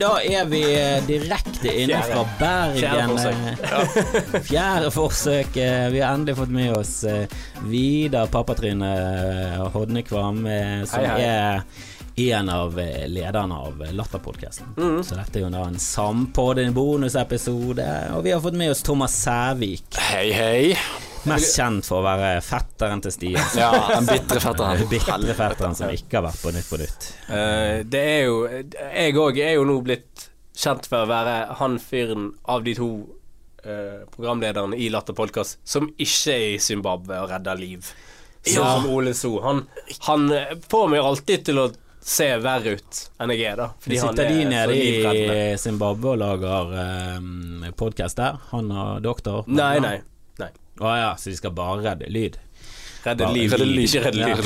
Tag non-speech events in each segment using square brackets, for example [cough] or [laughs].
da er vi eh, direkte inne fra Bergen. eh, [laughs] Fjerde forsøk. eh, Vi har endelig fått med oss Vidar Pappatrine eh, Hodnekvam, som Hei, hei. er en av lederne av Latterpodkasten. Mm. Så dette er jo da en sampod, en bonusepisode. Og vi har fått med oss Thomas Sævik, Hei, hei. Mest kjent for å være fetteren til Stian. [laughs] Ja, den bitre fetteren. Bitre fetteren som ikke har vært på Nytt på Nytt. Uh, det er jo Jeg òg er jo nå blitt kjent for å være han fyren av de to uh, programlederne i Latter podkast som ikke er i Zimbabwe og redder liv. Sånn Ja. som Ole So. Han, han får meg alltid til å se verre ut enn jeg er, da. Fordi han Sitter de nede i Zimbabwe og lager um, podkast der? Han og doktor? Nei, nei. Å ja, så de skal bare redde lyd? Redde liv, redde liv. ikke redde Ja. liv.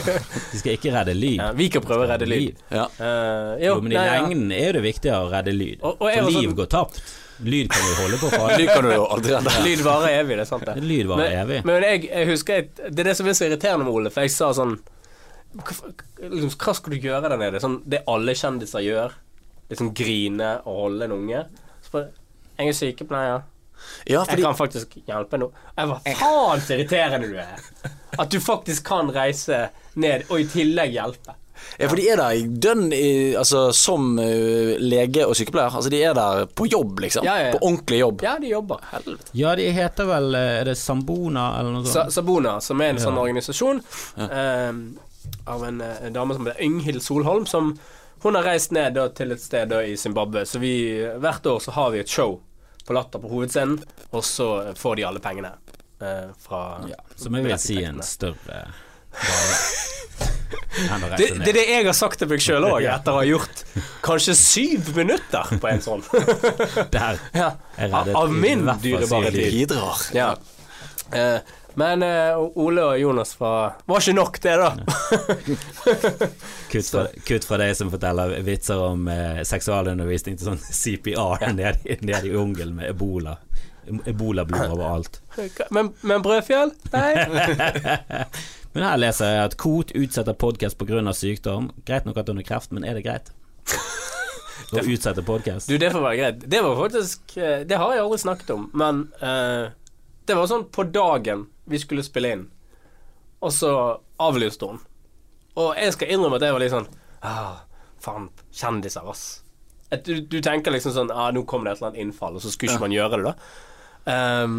[laughs] De skal ikke redde lyd? Ja, vi kan prøve å redde liv. Ja. Uh, Jo, men i nei, ja. lengden er det viktigere å redde lyd. Og- og For liv sånn- går tapt. Lyd kan du holde på for. [laughs] Lyd kan du jo aldri redde. [laughs] Lyd varer evig, det er sant det. Lyd varer men, evig. Men jeg, jeg husker jeg, Det er det som er så irriterende med Ole, for jeg sa sånn Hva, liksom, hva skal du gjøre der nede? Sånn, det alle kjendiser gjør. Liksom grine og holde en unge. Så bare Jeg er sykepleier. Ja, Jeg kan faktisk hjelpe nå. Jeg var faen så irriterende du er! At du faktisk kan reise ned, og i tillegg hjelpe. Ja, for de er der i dønn i, altså, som eh, lege og sykepleier. Altså, de er der på jobb, liksom. Ja, ja, ja. På ordentlig jobb. Ja, de jobber. Helvete. Ja, de heter vel eh, Er det Sambona eller noe Sa? Sabona, som er en sånn Ja. organisasjon eh, av en, en dame som heter Ynghild Solholm, som hun har reist ned da, til et sted da, i Zimbabwe. Så vi, hvert år så har vi et show på Latter på hovedscenen, og så får de alle pengene eh, fra Ja, som jeg vil si en større det, det er det jeg har sagt til meg sjøl [laughs] òg, etter å ha gjort kanskje syv minutter på en sånn. Der ja. Av, min dyrebare tid. Bidrar. Ja. Eh, men uh, Ole og Jonas var Var ikke nok, det, da. [laughs] Kutt fra, kutt fra deg som forteller vitser om uh, seksualundervisning til sånn CPR nede i- nede i jungelen med ebola. Ebolablod overalt. Men, men Brødfjell? Nei. [laughs] Men her leser jeg at Kot utsetter podkast pga. sykdom. Greit nok at hun har kreft, men er det greit? [laughs] Å utsette podkast? Du, det får være greit. Det var faktisk eh, Det har jeg aldri snakket om, men uh, det var sånn på dagen vi skulle spille inn, og så avlyste hun. Og jeg skal innrømme at jeg var litt sånn ah, Faen, kjendiser, ass. At du, du tenker liksom sånn ah, Nå kommer det et eller annet innfall, og så skulle ikke man gjøre det, da. Um,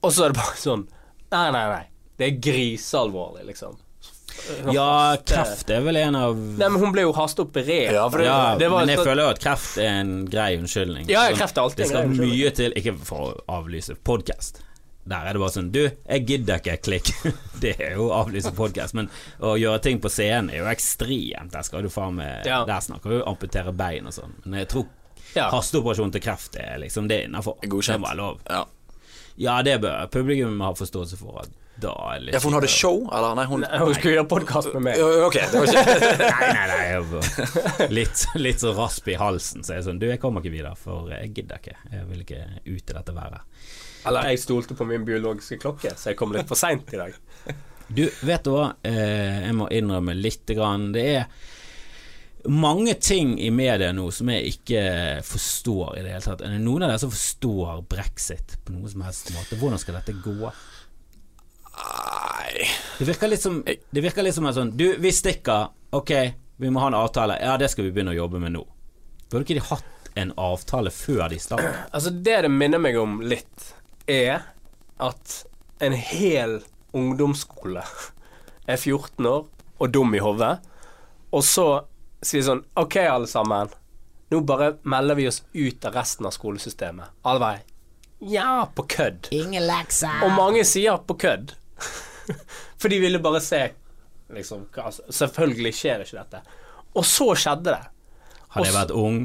og så er det bare sånn Nei, nei, nei. Det er grisealvorlig, liksom. Ja, kreft er vel en av Nei, men hun ble jo hasteoperert. Ja, det- Ja, det men jeg så- føler jo at kreft er en grei unnskyldning. Ja, Sånn, kreft er alltid en skal grei unnskyldning. mye til, ikke for å avlyse podkast. Der er det bare sånn Du, jeg gidder ikke, klikk. [laughs] Det er jo å avlyse podkast. Men å gjøre ting på scenen er jo ekstremt. Der skal du faen meg Ja. Der snakker du amputere bein og sånn. Men jeg tror Ja. hasteoperasjon til kreft er liksom Det innafor. Godkjent. Det være lov. Ja. Ja, det bør publikum ha forståelse for. At da er litt ja, for hun hadde show, eller? Nei, hun Hun skulle gjøre podkast med meg. Ok, det var ikke [laughs] Nei, nei, nei. jeg Litt, litt så rasp i halsen. Så jeg er sånn Du, jeg kommer ikke videre, for jeg gidder ikke. Jeg vil ikke ut i dette været. Eller jeg stolte på min biologiske klokke, så jeg kom litt for seint i dag. [laughs] Du, vet du hva? Eh, jeg må innrømme lite grann. Det er mange ting i media nå som jeg ikke forstår i det hele tatt. Er det noen av dere som forstår brexit på noen som helst måte? Hvordan skal dette gå? Nei Det virker litt som Det virker litt som en sånn Du, vi stikker. Ok, vi må ha en avtale. Ja, det skal vi begynne å jobbe med nå. Burde ikke de hatt en avtale før de starter? Altså, det det minner meg om litt, er at en hel ungdomsskole er 14 år og dum i hodet, og så sier sånn OK, alle sammen. Nå bare melder vi oss ut av resten av skolesystemet. Alle vei. Ja, på kødd. Ingen lekser. Og mange sier på kødd. [laughs] For de ville bare se liksom, hva- altså, Selvfølgelig skjer ikke dette. Og så skjedde det. Hadde jeg vært ung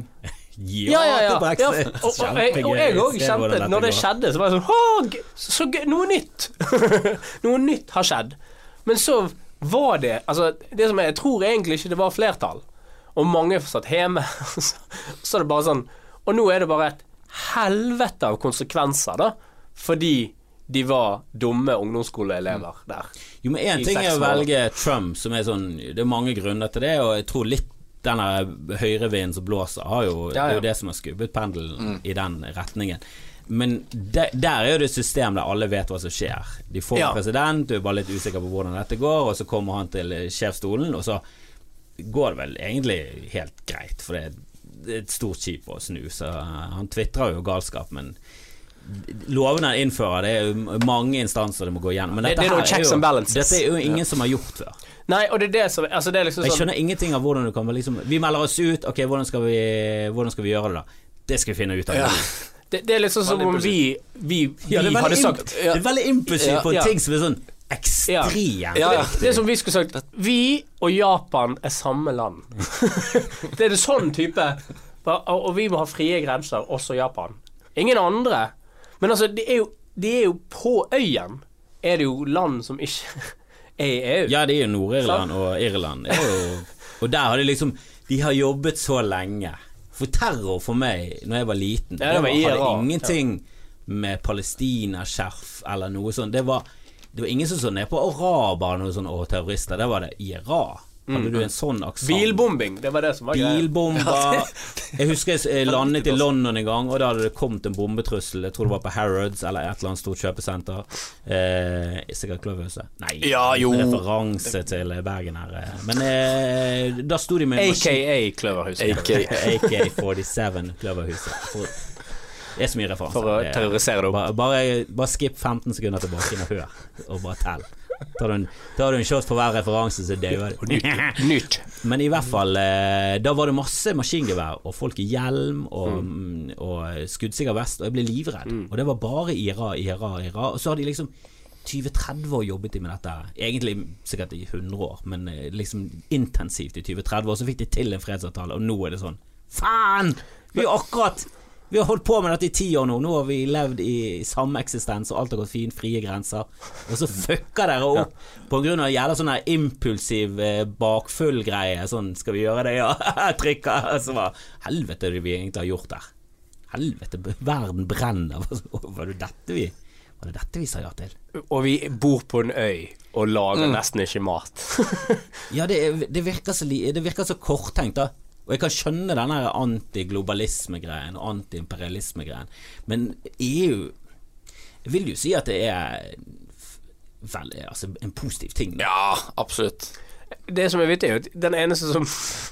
Ja, Ja, ja, ja. ja og, og, jeg- og jeg òg kjente dette Når det skjedde, så var jeg sånn så gøy, noe nytt. [laughs] noe nytt har skjedd. Men så var det Altså, det som jeg, jeg tror egentlig ikke det var flertall. Og mange satt hjemme. [laughs] så er det bare sånn Og nå er det bare et helvete av konsekvenser, da. Fordi de var dumme ungdomsskoleelever der. Jo, men én ting er å velge Trump, som er sånn Det er mange grunner til det, og jeg tror litt denne høyrevinden som blåser, har jo, Ja, det er jo det som har skubbet pendelen i den retningen. Men de, der er jo det system der alle vet hva som skjer. De får Ja. president, du er bare litt usikker på hvordan dette går, og så kommer han til eh, sjefsstolen, og så går det vel egentlig helt greit, for det er, et stort skip å snu. Så han tvitrer jo galskap, men lovene en innfører, det er jo mange instanser det må gå gjennom. Men dette, det er noen her checks jo, dette er jo ingen som har gjort før. Nei, og det er det som Altså, det er liksom Jeg sånn skjønner ingenting av hvordan du kan liksom Vi melder oss ut, ok, hvordan skal vi, hvordan skal vi gjøre det da? Det skal vi finne ut av. Ja. det, det er liksom som om vi Vi, vi Ja, det, er hadde sagt det er veldig impulsivt på Ja. ting som er sånn ekstremt Ja, ja. Det er som vi skulle sagt Vi og Japan er samme land. [laughs] det er det sånn type og vi må ha frie grenser, også Japan. Ingen andre. Men altså, det er jo, det er jo på øyen er det jo land som ikke [laughs] er i EU. Ja, det er jo Nord-Irland og Irland. Jo, [laughs] og der har de liksom De har jobbet så lenge. For terror for meg, når jeg var liten, Ja, det var IRA, hadde ingenting med Palestina-skjerf eller noe sånt. Det var, det var ingen som så ned på arabere og sånn, og terrorister. Det var det IRA. Hadde du en sånn aksent? Bilbombing, det var det som var greia. Bilbomber. [laughs] Jeg husker jeg eh, landet i London en gang, og da hadde det kommet en bombetrussel. Jeg tror det var på Harrods eller et eller annet stort kjøpesenter. Eh, sikkert Kløverhuset. Nei, Ja, jo. referanse til Bergen her. eh. Men eh, da sto de med AKA Kløverhuset. AK. AK-47 [laughs] Kløverhuset. For, det er så mye referanser. For å er- terrorisere deg opp. Bare, bare, bare skip 15 sekunder tilbake og hør, og bare tell. Tar du en, tar du en shot for hver referanse, så dauer du. Nytt. Men i hvert fall, eh, da var det masse maskingevær og folk i hjelm og, mm. og skuddsikker vest, og jeg ble livredd. Og det var bare IRA, IRA, IRA. Og så har de liksom 20-30 år jobbet de med dette. Egentlig sikkert i 100 år, men eh, liksom intensivt i 20-30 år. Så fikk de til en fredsavtale, og nå er det sånn Faen! Vi har akkurat Vi har holdt på med dette i ti år nå. Nå har vi levd i sameksistens, og alt har gått fint, frie grenser. Og så fucker dere opp på grunn av jævla sånn impulsiv eh, bakfull greie. Sånn, skal vi gjøre det, ja? [laughs] Trykker. Så bare Helvete, det vi egentlig har gjort der. Helvete, verden brenner. [laughs] Var det dette vi Var det dette vi sa ja til? Og vi bor på en øy og lager nesten ikke mat. [laughs] Ja, det, det, virker så, det virker så korttenkt, da. Og jeg kan skjønne denne antiglobalisme-greien og antiimperialisme-greien, men EU Jeg vil jo si at det er vel, altså, en positiv ting. Ja, absolutt. Det som er vittig, er at den eneste som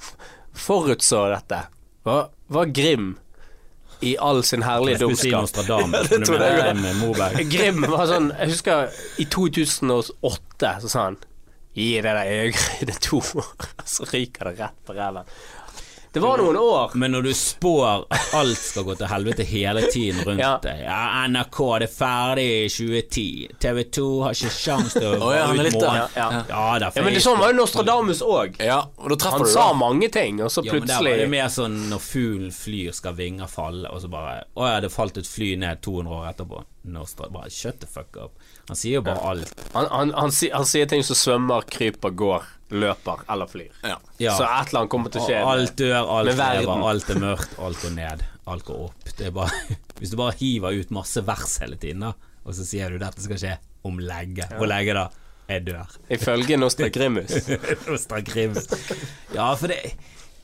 [laughs] forutså dette, var, var Grim i all sin herlige si dumskap. [laughs] Moberg. Grim var sånn Jeg husker i 2008 så sa han Gi det der øyegreiene to år, [laughs] så ryker det rett på ræven. Det var noen år. Men når du spår at alt skal gå til helvete hele tiden rundt Ja. deg Ja, NRK det er ferdig i 2010. TV 2 har ikke sjans til å [laughs] oh, ja, ut Ja, ja. Ja, da, Ja, men det sånn var jo Nostradamus òg. Ja, og da treffer Han du sa da. mange ting, og så Ja, men der var plutselig det mer sånn når fuglen flyr skal vinger falle, og så bare Å ja, det falt et fly ned 200 år etterpå. Nostra, bare shut the fuck up. Han sier jo bare alt. han, han, han, han sier ting som svømmer, kryper, går, løper eller flyr. Ja. Ja. Så et eller annet kommer til å skje. Alt dør, alt lever, alt er mørkt, alt går ned, alt går opp. Det er bare [laughs] Hvis du bare hiver ut masse vers hele tiden, da, og så sier du dette skal skje om lenge. Hvor lenge da? Jeg dør. Ifølge Nostragrimus. [laughs] Nostra Grims. Ja, for det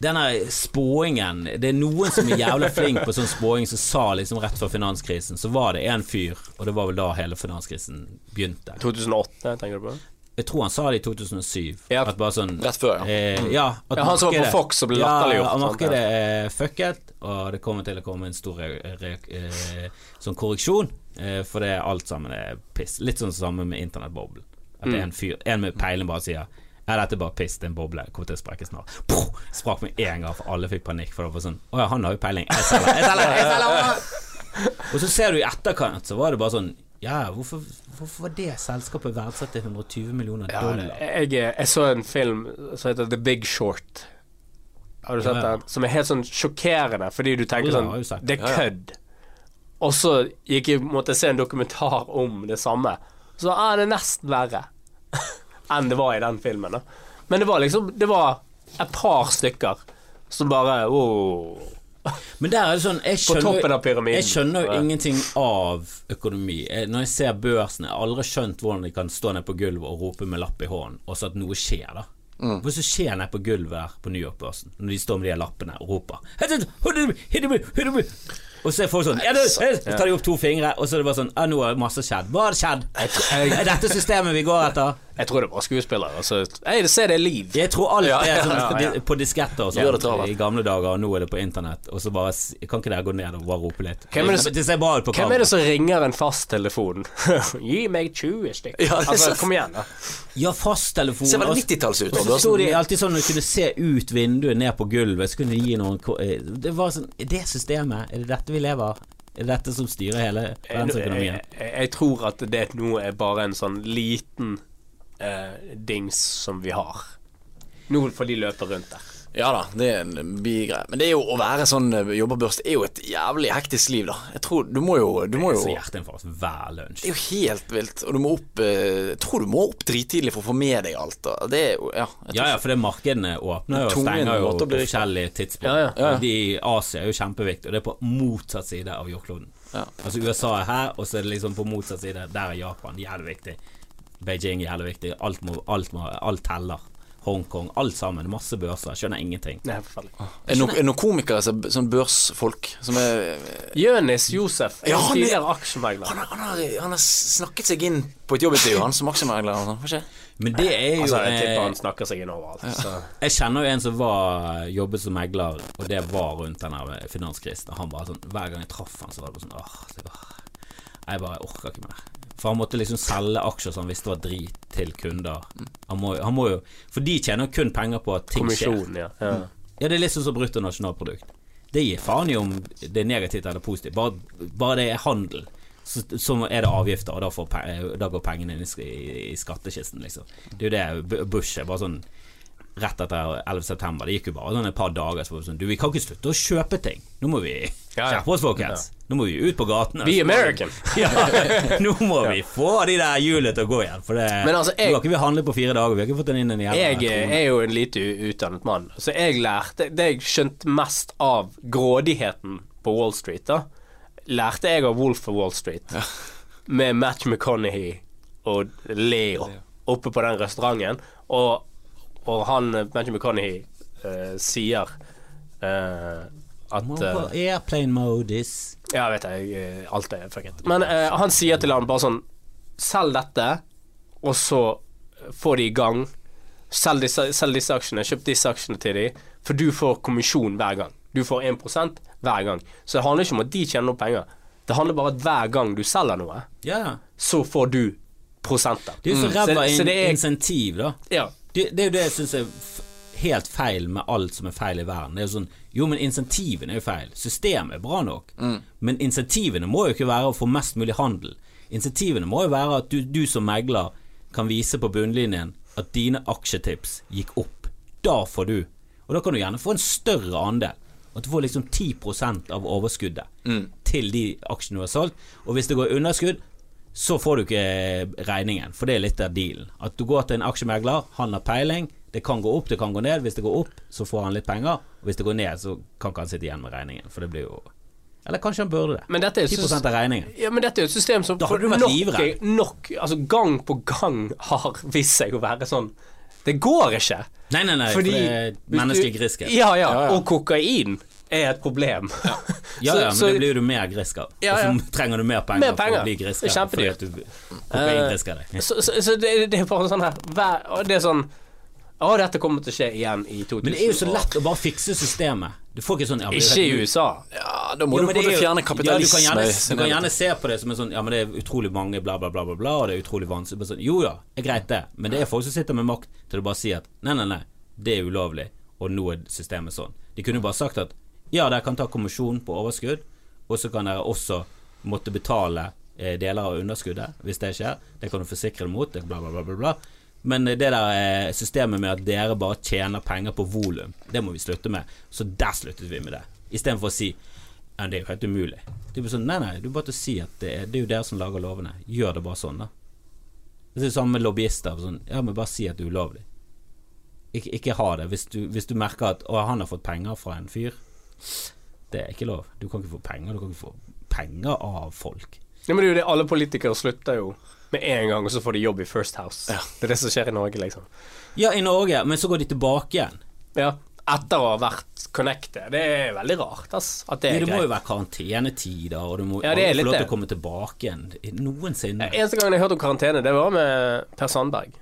denne spåingen Det er noen som er jævla flink på sånn spåing som sa liksom rett før finanskrisen, så var det en fyr, og det var vel da hele finanskrisen begynte. 2008, tenker du på? Jeg tror han sa det i 2007. Ja. At bare sånn Rett før, ja. Eh, ja, at Ja, han som var på Fox og ble latterliggjort, Ja, markedet er fucket, og det kommer til å komme en stor eh, sånn korreksjon, eh, for det er alt sammen er piss. Litt sånn samme med internettboblen. At det er en fyr En med peilen bare sier ja, dette er bare piss, det er en boble, kommer til å sprekke snart. Puh, sprakk med en gang, for alle fikk panikk. For det var sånn Å ja, han har jo peiling. Jeg selger, jeg selger, jeg selger! [laughs] Og så ser du i etterkant, så var det bare sånn Ja, hvorfor, hvorfor var det selskapet verdsatt til 120 millioner Ja, dollar? jeg, jeg så en film som heter The Big Short. Har du sett Ja, ja. den? Som er helt sånn sjokkerende, fordi du tenker sånn. Det er Ja, ja. kødd. Og så gikk jeg måtte se en dokumentar om det samme. Så er det nesten verre [laughs] enn det var i den filmen. Da. Men det var liksom Det var et par stykker som bare oh. Men der er det sånn jeg skjønner. Jeg skjønner jo ingenting av økonomi. Jeg, når jeg ser børsen, jeg har aldri skjønt hvordan de kan stå ned på gulvet og rope med lapp i hånden, og så at noe skjer, da. Hva som skjer nede på gulvet her på New York-børsen, når de står med de lappene og roper Og så er folk sånn det, Så tar de opp to fingre, og så er det bare sånn nå har masse skjedd. Hva har skjedd? Er dette systemet vi går etter? Jeg tror det var skuespillere. Altså, Hey, se, det er liv. Jeg tror alt Ja, er ja, sånn ja, på disketter sånn i gamle dager, og nå er det på internett, og så bare Kan ikke dere gå ned og bare rope litt? Hvem er det det ser bra ut på Hvem er det som ringer en fasttelefon? [laughs] Gi meg 20 stykker. Ja, er altså, kom igjen, da. Ja, fasttelefon. Ser vel 90-talls ut. Det så sto de alltid sånn du kunne se ut vinduet ned på gulvet, så kunne de gi noen eh, Det var sånn Er det systemet? Er det dette vi lever av? Er det dette som styrer hele Jeg, jeg, jeg tror at det nå er bare en sånn liten eh, dings som vi har. Nå får de løpe rundt der. Ja da, det er en bigreie. Men det er jo å være sånn jobberbørst Det er jo et jævlig hektisk liv, da. Jeg tror du må jo, du må jo Så hjerteinfarkt hver lunsj. Det er jo helt vilt. Og du må opp eh, Jeg tror du må opp drittidlig for å få med deg alt. Da. Det er jo Ja. Ja, ja, for det markedene åpner jo og stenger jo på forskjellige tidspunkt. Ja, ja. Ja, ja. De i Asia er jo kjempeviktig, og det er på motsatt side av jordkloden. Ja. Altså USA er her, og så er det liksom på motsatt side. Der er Japan. Jævlig viktig. Beijing er jævlig viktig. Alt, må, alt, må, alt teller. Hongkong. Alt sammen. Masse børser. Skjønner ingenting. Nei, er. Er noen, noen komikere, som- sånn børsfolk, som er Jonis Josef, Ja, han er- aksjemegler. han har, han, har, han har snakket seg inn på et jobbintervju, han som aksjemegler og sånt. Men det er jo Altså, jeg tipper eh, han snakker seg inn overalt. Så. Jeg kjenner jo en som var jobbet som megler, og det var rundt den finanskrisen. Han var sånn Hver gang jeg traff han, så var det bare sånn Åh, det var, jeg bare orker ikke mer. For han måtte liksom selge aksjer som han visste var drit, til kunder. Han må, han må jo For de tjener jo kun penger på at ting skjer. Ja. ja. Ja, det er litt sånn som bruttonasjonalprodukt. Det gir faen i om det er negativt eller positivt. Bare, bare det er handel, så, så er det avgifter, og da, får, da går pengene inn i, i, i skattkisten, liksom. Det er jo det Bush er bare sånn Rett etter 11. september, det gikk jo bare sånn et par dager, så var det sånn Du, vi kan ikke slutte å kjøpe ting. Nå må vi Ja, ja. skjerpe oss, folkens. Nå må vi ut på gatene. Be American. [laughs] Ja, nå må vi få de der hjulene til å gå igjen. For det, Men altså, jeg- nå har ikke vi handlet på fire dager. Vi har ikke fått den inn en jævla Jeg krone. er jo en lite utdannet mann, så jeg lærte Det jeg skjønte mest av grådigheten på Wall Street, da, lærte jeg av Wolf of Wall Street. Med Match McConaughey og Leo oppe på den restauranten. Og, og han Benjamin McConney McConaughey eh, sier eh, at uh, Airplane mode modus. Ja, vet jeg, eh, alt er fucket. Men uh, han sier til han bare sånn Selg dette, og så få de i gang. Selg disse, selg disse aksjene, kjøp disse aksjene til de, for du får kommisjon hver gang. Du får 1% hver gang. Så det handler ikke om at de tjener noe penger. Det handler bare om at hver gang du selger noe, yeah. så får du prosenter. Det er jo så Mm. ræva mm. så det in insentiv, da. Ja. Det, det er jo det jeg syns er helt feil med alt som er feil i verden. Det er jo sånn Jo, men insentivene er jo feil. Systemet er bra nok. Men insentivene må jo ikke være å få mest mulig handel. Insentivene må jo være at du, du som megler kan vise på bunnlinjen at dine aksjetips gikk opp. Da får du. Og da kan du gjerne få en større andel. At du får liksom 10% av overskuddet til de aksjene du har solgt. Og hvis det går underskudd, så får du ikke regningen, for det er litt av dealen. At du går til en aksjemegler, han har peiling, det kan gå opp, det kan gå ned. Hvis det går opp, så får han litt penger, og hvis det går ned, så kan ikke han sitte igjen med regningen, for det blir jo Eller kanskje han burde det. Men dette er 10 av regningen. Ja, men dette er jo et system som nok, nok Altså gang på gang har vist seg å være sånn Det går ikke. Nei, nei, nei, Fordi for det er menneskelig griskhet. Ja, ja, Ja, ja. Og kokain er et problem. Ja, Så- ja, men så- det blir du mer grisk av. Ja, Og ja. så trenger du mer penger, Mer penger. for å bli grisk Det er av. Kjempedyrt. deg. Så, så, så det, det er bare sånn her hver, Det er sånn Å, dette kommer til å skje igjen i 2000. Men det er jo så lett å bare fikse systemet. Du får ikke sånn ja, men er Ikke i USA. Ja, da må Jo, du både er fjerne Ja, du kapitalisme. kan gjerne, du kan gjerne se på det som en sånn Ja, men det er utrolig mange, bla, bla, bla, bla, bla og det er utrolig vanskelig. Sånn, jo ja, er greit det, men det er folk som sitter med makt til å bare si at nei, nei, nei, det er ulovlig, og nå er systemet sånn. De kunne jo bare sagt at ja, dere kan ta kommisjon på overskudd, og så kan dere også måtte betale eh, deler av underskuddet hvis det skjer. Det kan du forsikre deg mot, bla, bla, bla, bla. Men det der eh, systemet med at dere bare tjener penger på volum, det må vi slutte med. Så der sluttet vi med det. Istedenfor å si ja, det er jo helt umulig. Det er sånn, nei, nei, du er bare til å si at det er, det er jo dere som lager lovene. Gjør det bare sånn, da. Det er det samme med lobbyister. Sånn, ja, men bare si at det er ulovlig. Ikke, ikke ha det. Hvis du, hvis du merker at å, han har fått penger fra en fyr, det er ikke lov. Du kan ikke få penger. Du kan ikke få penger av folk. Ja, men det er jo det alle politikere slutter jo med en gang, og så får de jobb i First House. Ja. Det er det som skjer i Norge, liksom. Ja, i Norge, men så går de tilbake igjen. Ja. Etter å ha vært connected. Det er veldig rart, ass. At det Ja, er det må jo være karantenetider, og du må Ja, få lov til å komme tilbake igjen noensinne. Eneste gangen jeg hørte om karantene, det var med Per Sandberg.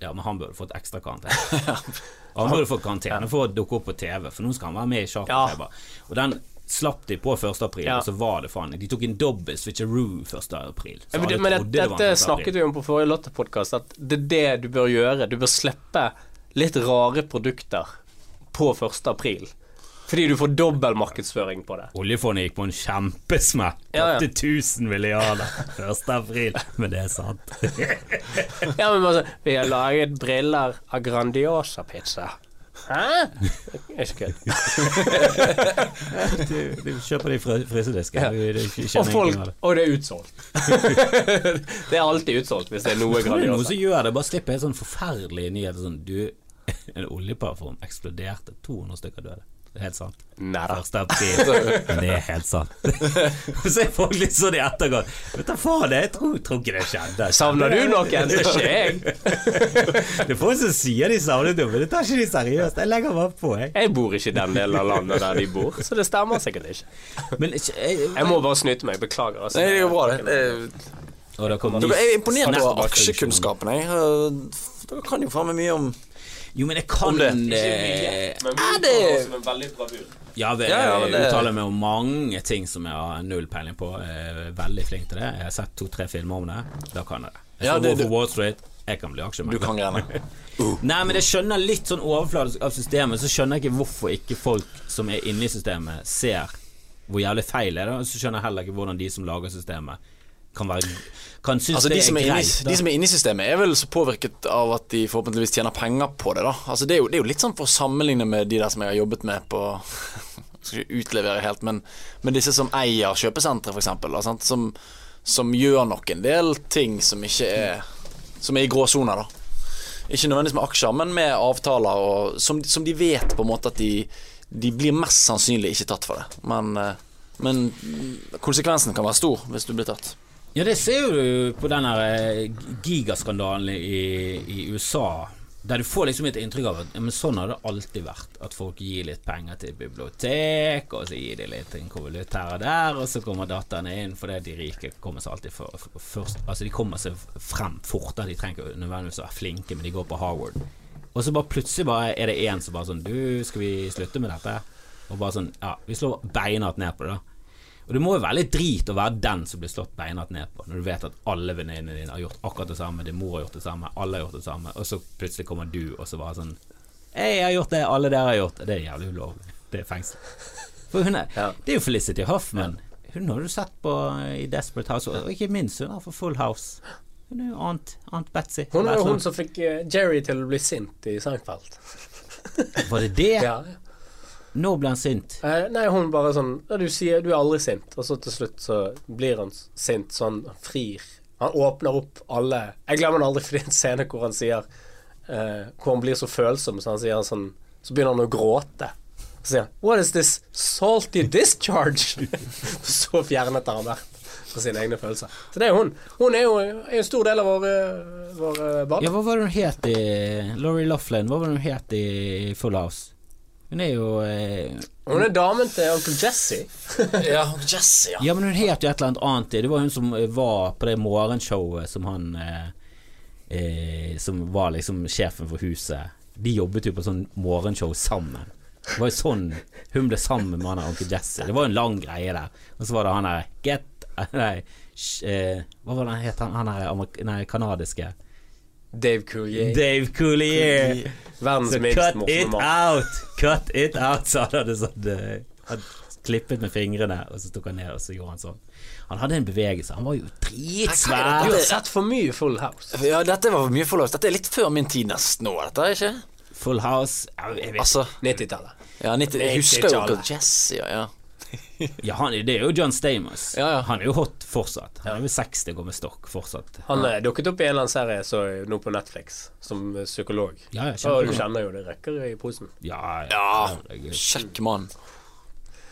Ja, men han burde fått ekstra karantene. [laughs] [laughs] Han burde fått karantene for å dukke opp på TV, for nå skal han være med i ja. Og den slapp de på 1. april, Ja. og så var det faen De tok en dobbel switcheroo 1. april. Ja, men det, men det, det dette snakket vi om på forrige Lotte-podkast, at det er det du bør gjøre. Du bør slippe litt rare produkter på 1. april. Fordi du får dobbel markedsføring på det. Oljefondet gikk på en kjempesmell. Ja, ja. 8000 milliarder 1. april. Men det er sant. Ja, men sånn Vi har laget briller av Grandiosa-pizza. Hæ? Er ikke kødd. Du, du kjøper de fra frysedisken. Ja. Og folk. Og det er utsolgt. [laughs] det er alltid utsolgt hvis det er noe Det er noen som gjør det. Bare slipp helt sånn forferdelige nyheter sånn Du, [laughs] en oljeparfym eksploderte. 200 stykker døde. Helt sant. Neida. Første april. Men det er helt sant. [laughs] Så er folk litt sånn i etterkant. Vet du faen, jeg tror, tror ikke det skjedde. Savner du noen? Det er ikke jeg. Det er folk som sier de savner noe, men det tar ikke de seriøst. Jeg legger bare på, jeg. Jeg bor ikke i den delen av landet der de bor, så det stemmer sikkert ikke. Men jeg, Jeg må bare snyte meg. Beklager. Altså. Nei, det jo bra, det. det. Og det kommer ny- er imponert over aksjekunnskapen, jeg. Dere kan jo faen meg mye om Jo, men jeg kan Om det. mye, Men Er det- som en veldig bravur. Ja, Ja, ja, men jeg uttaler meg om mange ting som jeg har null peiling på. Jeg er veldig flink til det. Jeg har sett to-tre filmer om det. Da kan jeg det. Jeg Ja, det- du... Wall Street. Jeg kan bli Du kan greiene. [laughs] Nei, men jeg skjønner litt sånn overfladisk av systemet. Så skjønner jeg ikke hvorfor ikke folk som er inne i systemet, ser hvor jævlig feil det er. Og så skjønner jeg heller ikke hvordan de som lager systemet, kan være Kan synes Altså, det de, som er inne, greit. i- da. de som er inne i systemet, er vel så påvirket av at de forhåpentligvis tjener penger på det. da Altså Det er jo, det er jo litt sånn for å sammenligne med de der som jeg har jobbet med på [laughs] Skal ikke utlevere helt, men, men disse som eier kjøpesentre, f.eks., som, som gjør nok en del ting som ikke er Som er i gråsoner, da. Ikke nødvendigvis med aksjer, men med avtaler, og, som, som de vet på en måte at de, de blir mest sannsynlig ikke tatt for det. Men, eh, men konsekvensen kan være stor hvis du blir tatt. Ja, det ser du på den eh, gigaskandalen i, i USA. Der du får liksom et inntrykk av at ja, sånn har det alltid vært. At folk gir litt penger til bibliotek, og så gir de litt en konvolutt her og der, og så kommer datterne inn fordi de rike kommer seg alltid for, for, først Altså de kommer seg frem fortere. De trenger ikke nødvendigvis å være flinke, men de går på Harvard. Og så bare plutselig bare er det en som bare sånn Du, skal vi slutte med dette? Og bare sånn Ja, vi slår beinhardt ned på det, da. Og det må jo være litt drit å være den som blir slått beinhardt ned på, når du vet at alle venninnene dine har gjort akkurat det samme, din mor har gjort det samme, alle har gjort det samme, og så plutselig kommer du og så bare sånn Hei, jeg har gjort det, alle dere har gjort det. Det er jævlig ulovlig. Det er fengsel. For hun er, Ja. Det er jo Felicity Huffman. Hun har du sett på i Desperate House, og ikke minst hun er for Full House. Hun er jo Aunt, Aunt Betsy. Hun er jo hun sånn. som fikk eh, Jerry til å bli sint i Seinfeld. Var det det? Ja. Når ble han sint? Eh, nei, hun bare sånn ja, Du sier du er aldri sint, og så til slutt så blir han sint, så han frir. Han åpner opp alle Jeg glemmer han aldri, for det er en scene hvor han sier eh, Hvor han blir så følsom, så han sier sånn Så begynner han å gråte. Så sier han What is this salty discharge? [laughs] så fjernet har han vært fra sine egne følelser. Så det er hun. Hun er jo er en stor del av vår, vår barn. Ja, hva var det hun het i Laurie Loughlin, hva var det hun het i Full House? Hun er jo eh, Hun er damen til onkel Jesse. [laughs] Ja, Jesse, ja. Ja, men hun het jo et eller annet annet. Det var hun som eh, var på det morgenshowet som han eh, eh, Som var liksom sjefen for huset. De jobbet jo på sånn morgenshow sammen. Det var jo sånn hun ble sammen med han onkel Jesse. Det var jo en lang greie der. Og så var det han der Get [laughs] Nei, sh- eh, hva var det han het? Han, han der nei, kanadiske Dave Coulier. Dave Coulier. Verdens Så minst cut it out! Cut it out, sa han. hadde sånn eh, Han klippet med fingrene, og så tok han ned, og så gjorde han sånn. Han hadde en bevegelse. Han var jo dritsvær. Du har sett for mye Full House. Ja, dette var for mye Full House. Dette er litt før min tid nesten nå, dette, ikke? Full House jeg vet. Altså, 90-tallet. ja, 90, jeg husker jo Jesse, ja. ja. [laughs] Ja, han, det er jo John Stamos. Ja, ja. Han er jo hot fortsatt. Han er vel 60 og går med stokk fortsatt. Han er dukket opp i en eller annen serie så nå på Netflix som psykolog. Ja, Og du kjenner jo det rekker i posen. Ja, Ja, kjekk mann.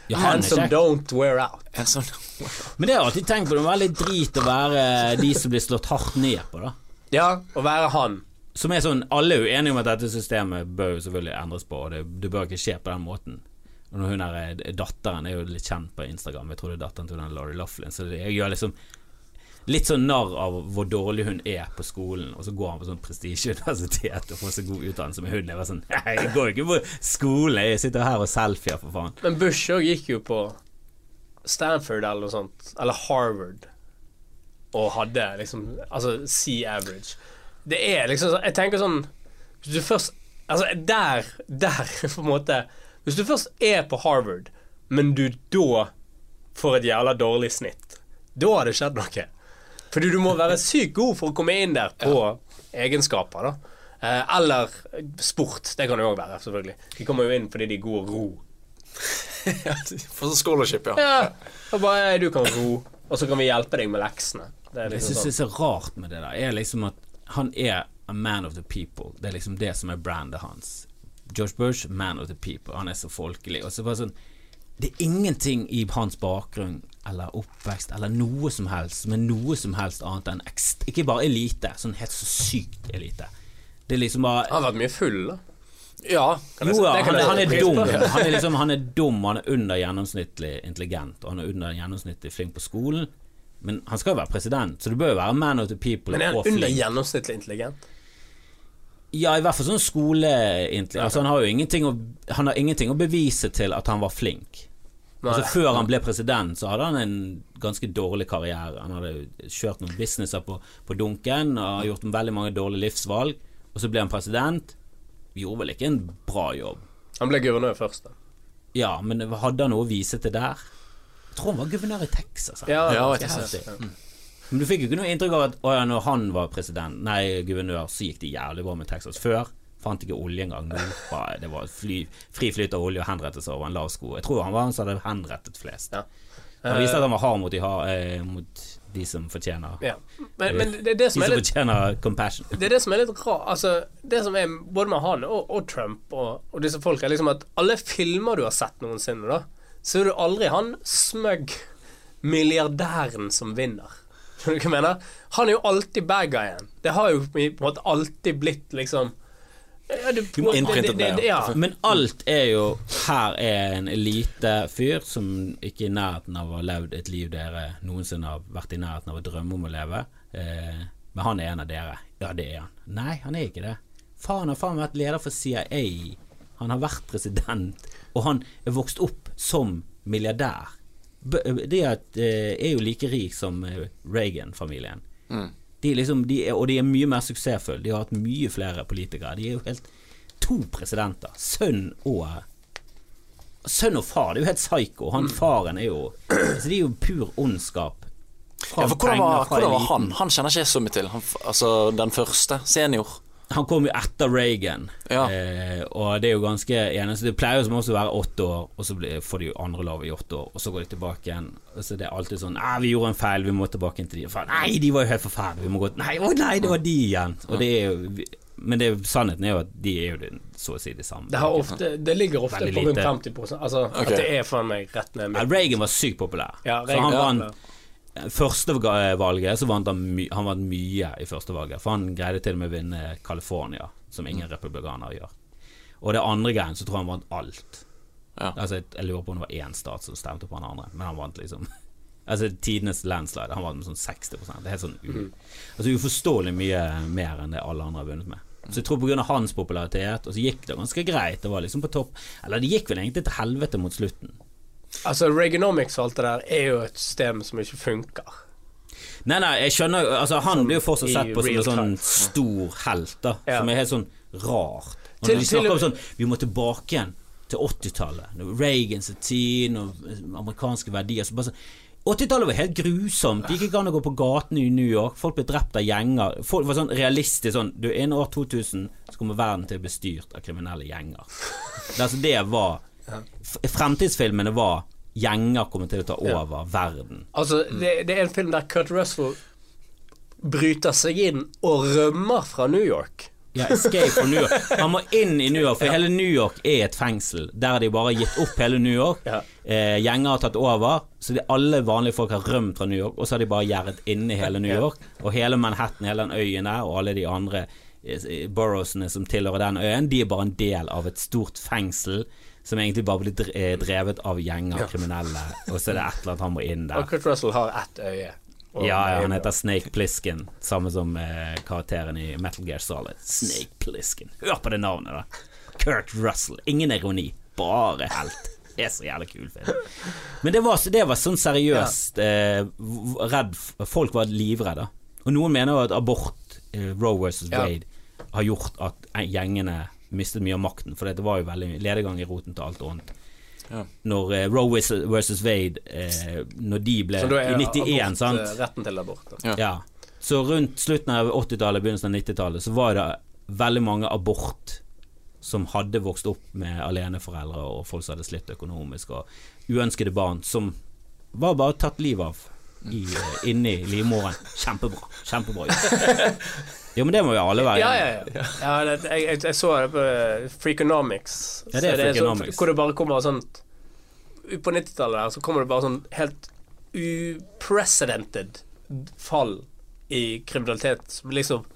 Ja, han som don't wear out. Men det har jeg alltid tenkt på, det er veldig drit å være de som blir slått hardt ned på, da. Ja, å være han. Som er sånn, Alle er jo enige om at dette systemet bør jo selvfølgelig endres på, og det, det bør ikke skje på den måten. Hun er, eh, Datteren er jo litt kjent på Instagram, jeg tror det er datteren til Laurie Loughlin, så jeg gjør liksom litt sånn narr av hvor dårlig hun er på skolen, og så går han på sånn prestisjeuniversitet og får så god utdannelse med hun. Jeg var sånn [laughs] Nei, jeg går ikke på skole, jeg sitter her og selfier, for faen. Men Bush òg gikk jo på Stanford eller noe sånt, eller Harvard, og hadde liksom Altså C-average. Det er liksom Jeg tenker sånn Hvis du først Altså, der, der, [laughs] på en måte Hvis du først er på Harvard, men du da får et jævla dårlig snitt, da har det skjedd noe. Fordi du må være sykt god for å komme inn der på egenskaper, da. Eh, eller sport. Det kan det òg være, selvfølgelig. De kommer jo inn fordi de er gode å ro. [laughs] For sånn scholarship, ja. Ja, og bare du kan ro, og så kan vi hjelpe deg med leksene. Det er Det jeg liksom syns det er så rart med det der, er liksom at han er a man of the people. Det er liksom det som er brandet hans. George Bush, man of the people. Han er så folkelig. Og så bare sånn Det er ingenting i hans bakgrunn eller oppvekst eller noe som helst Men noe som helst annet enn ekst Ikke bare elite, sånn helt så sykt elite. Det er liksom bare Han har vært mye full, da. Ja. Kan Jo, ja, det kan han, jeg han er dum. Han er liksom Han er dum, han er under gjennomsnittlig intelligent, og han er under gjennomsnittlig flink på skolen. Men han skal jo være president, så du bør jo være man of the people Men er han under gjennomsnittlig intelligent? Ja, i hvert fall sånn skoleintelligens. Altså, han har jo ingenting å, han har ingenting å bevise til at han var flink. Altså, før han ble president, så hadde han en ganske dårlig karriere. Han hadde kjørt noen businesser på, på dunken og gjort veldig mange dårlige livsvalg. Og så ble han president. Gjorde vel ikke en bra jobb. Han ble guvernør først, da. Ja, men hadde han noe å vise til der? Jeg tror han var guvernør i Texas. han. Ja, Ja, det Men du fikk jo ikke noe inntrykk av at å ja, når han var president, nei, guvernør, så gikk det jævlig bra med Texas. Før fant ikke olje engang. Nå det var fly, fri flyt av olje og henrettelse over en lav sko. Jeg tror han var han som hadde henrettet flest. Ja. Han viste at han var hard mot de, har- eh, mot de som fortjener Ja. Men, men det det De som som er litt fortjener compassion. det er det som er litt rart. Altså, det som er både med han og, og Trump og, og disse folk, er liksom at alle filmer du har sett noensinne, da, så er du aldri han smøgg milliardæren som vinner. Skjønner du hva jeg mener? Han er jo alltid bad guyen. Det har jo på en måte alltid blitt liksom ja, det, ja. ja. Men alt er jo Her er en elitefyr som ikke er i nærheten av å ha levd et liv dere noensinne har vært i nærheten av å drømme om å leve. Eh, men han er en av dere. Ja, det er han. Nei, han er ikke det. Faen har faen vært leder for CIA. Han har vært president, og han er vokst opp som milliardær. B de er, jo like rik som Reagan-familien. De er liksom, de er, og de er mye mer suksessfulle. De har hatt mye flere politikere. De er jo helt to presidenter. Sønn og Sønn og far. Det er jo helt psyko. Han faren er jo altså De er jo pur ondskap. Ja hvordan var, hvordan var han? Han kjenner ikke jeg så mye til. Han, altså den første. Senior. Han kom jo etter Reagan, Ja. eh, og det er jo ganske eneste Det pleier jo som også å være åtte år, og så blir, får de jo andre lov i åtte år, og så går de tilbake igjen. Og så det er alltid sånn vi gjorde en feil, vi må tilbake inn til de. Faen, Nei, de var jo helt forferdelige, vi må gå Nei, å nei, det var de igjen. Og det er jo Men det, sannheten er jo at de er jo det, så å si det samme. Det, har ofte, det ligger ofte Veldig på rundt 50 Altså okay. at det er faen meg rett ned Ja. Reagan var sykt populær. Ja, så han Reagan- vant Første valget så vant han, my han vant mye i første valget, for han greide til og med å vinne California, som ingen republikanere gjør. Og det andre greien så tror jeg han vant alt. Ja. Altså, jeg, jeg lurer på om det var én stat som stemte på han andre, men han vant liksom [laughs] Altså tidenes landslide. Han vant med sånn 60 Det er helt sånn u, Altså uforståelig mye mer enn det alle andre har vunnet med. Så jeg tror pga. hans popularitet, og så gikk det ganske greit. Det var liksom på topp. Eller det gikk vel egentlig til helvete mot slutten. Altså Reaganomics og alt det der er jo et system som ikke funker. Nei, nei, jeg skjønner Altså, han blir jo fortsatt sett på som en sånn stor helt, da. Ja. Som er helt sånn rart. Når Til- vi vi til- om sånn Vi må tilbake igjen til 80-tallet. Reagans tid og amerikanske verdier. Så bare sånn 80-tallet var helt grusomt. Det gikk ikke an å gå på gaten i New York. Folk ble drept av gjenger. Folk var sånn realistisk sånn Du, innen år 2000 så kommer verden til å bli styrt av kriminelle gjenger. [laughs] Det, altså, det var Fremtidsfilmene var Gjenger kommer til å ta over verden. Altså, det, det er en film der Kurt Russell bryter seg inn og rømmer fra New York. Ja, escape from New York. Han må inn i New York, for hele New York er et fengsel. Der har de bare gitt opp hele New York. Ja. Eh, gjenger har tatt over, så de, alle vanlige folk har rømt fra New York, og så har de bare gjerdet inne i hele New Ja. York. Og hele Manhattan, hele den øyen der, og alle de andre eh, boroughsene som tilhører den øyen, de er bare en del av et stort fengsel. Som egentlig bare blir eh, drevet av gjenger, kriminelle, og så er det et eller annet han må inn der. Og Kurt Russell har ett øye. Ja, ja, han heter Snake Plisken, samme som eh, karakteren i Metal Gear Solid. Snake Plisken. Hør på det navnet, da. Kurt Russell. Ingen ironi, bare helt. Det er så jævlig kul film. Men det var, det var sånn seriøst eh, redd Folk var livredde. Og noen mener jo at abort, eh, Roe versus Ja. Wade, har gjort at gjengene mistet mye av makten, for det var jo veldig ledegang i roten til alt annet. Ja. Når eh, Roe versus- Wade, eh, når de ble Så da er I 91, abort, sant? eh, Retten til abort. Ja. Ja. Så rundt slutten av 80-tallet, begynnelsen av 90-tallet, så var det veldig mange abort som hadde vokst opp med aleneforeldre og folk som hadde slitt økonomisk, og uønskede barn som var bare tatt livet av i, eh, inni livmoren. Kjempebra. Kjempebra. [laughs] Jo, men det må jo alle være Ja, ja, ja. ja det, jeg, jeg, jeg så det på eh, Freakonomics. Ja, det er Freakonomics. Så, hvor det bare kommer sånn På 90-tallet der så kommer det bare sånn helt uprecedented fall i kriminalitet. Som liksom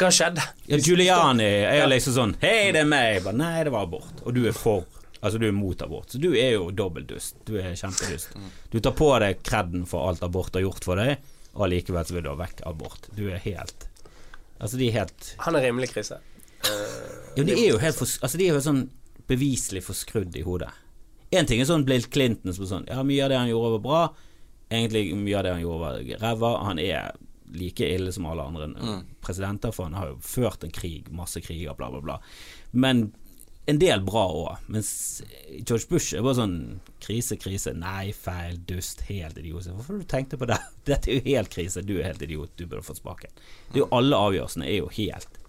Hva skjedde? Ja, Giuliani er liksom sånn Hei, det er meg. Bare, Nei, det var abort. Og du er for. Altså, du er mot abort. Så du er jo dobbeltdust. Du er kjempedust. Du tar på deg kreden for alt abort har gjort for deg, og allikevel så vil du ha vekk abort. Du er helt Altså, de er helt Han er rimelig krise. [laughs] Jo, de er jo helt for, Altså, de er jo sånn beviselig forskrudd i hodet. Én ting er sånn Bill Clinton som er sånn Ja, mye av det han gjorde var bra. Egentlig mye av det han gjorde var ræva. Han er like ille som alle andre presidenter, for han har jo ført en krig, masse kriger, bla, bla, bla. Men en del bra òg. Mens George Bush er bare sånn krise, krise, nei, feil, dust, helt idiot. Hvorfor har du tenkt på det? [laughs] Dette er jo helt krise, du er helt idiot, du burde fått spaken. Det er jo alle avgjørelsene er jo helt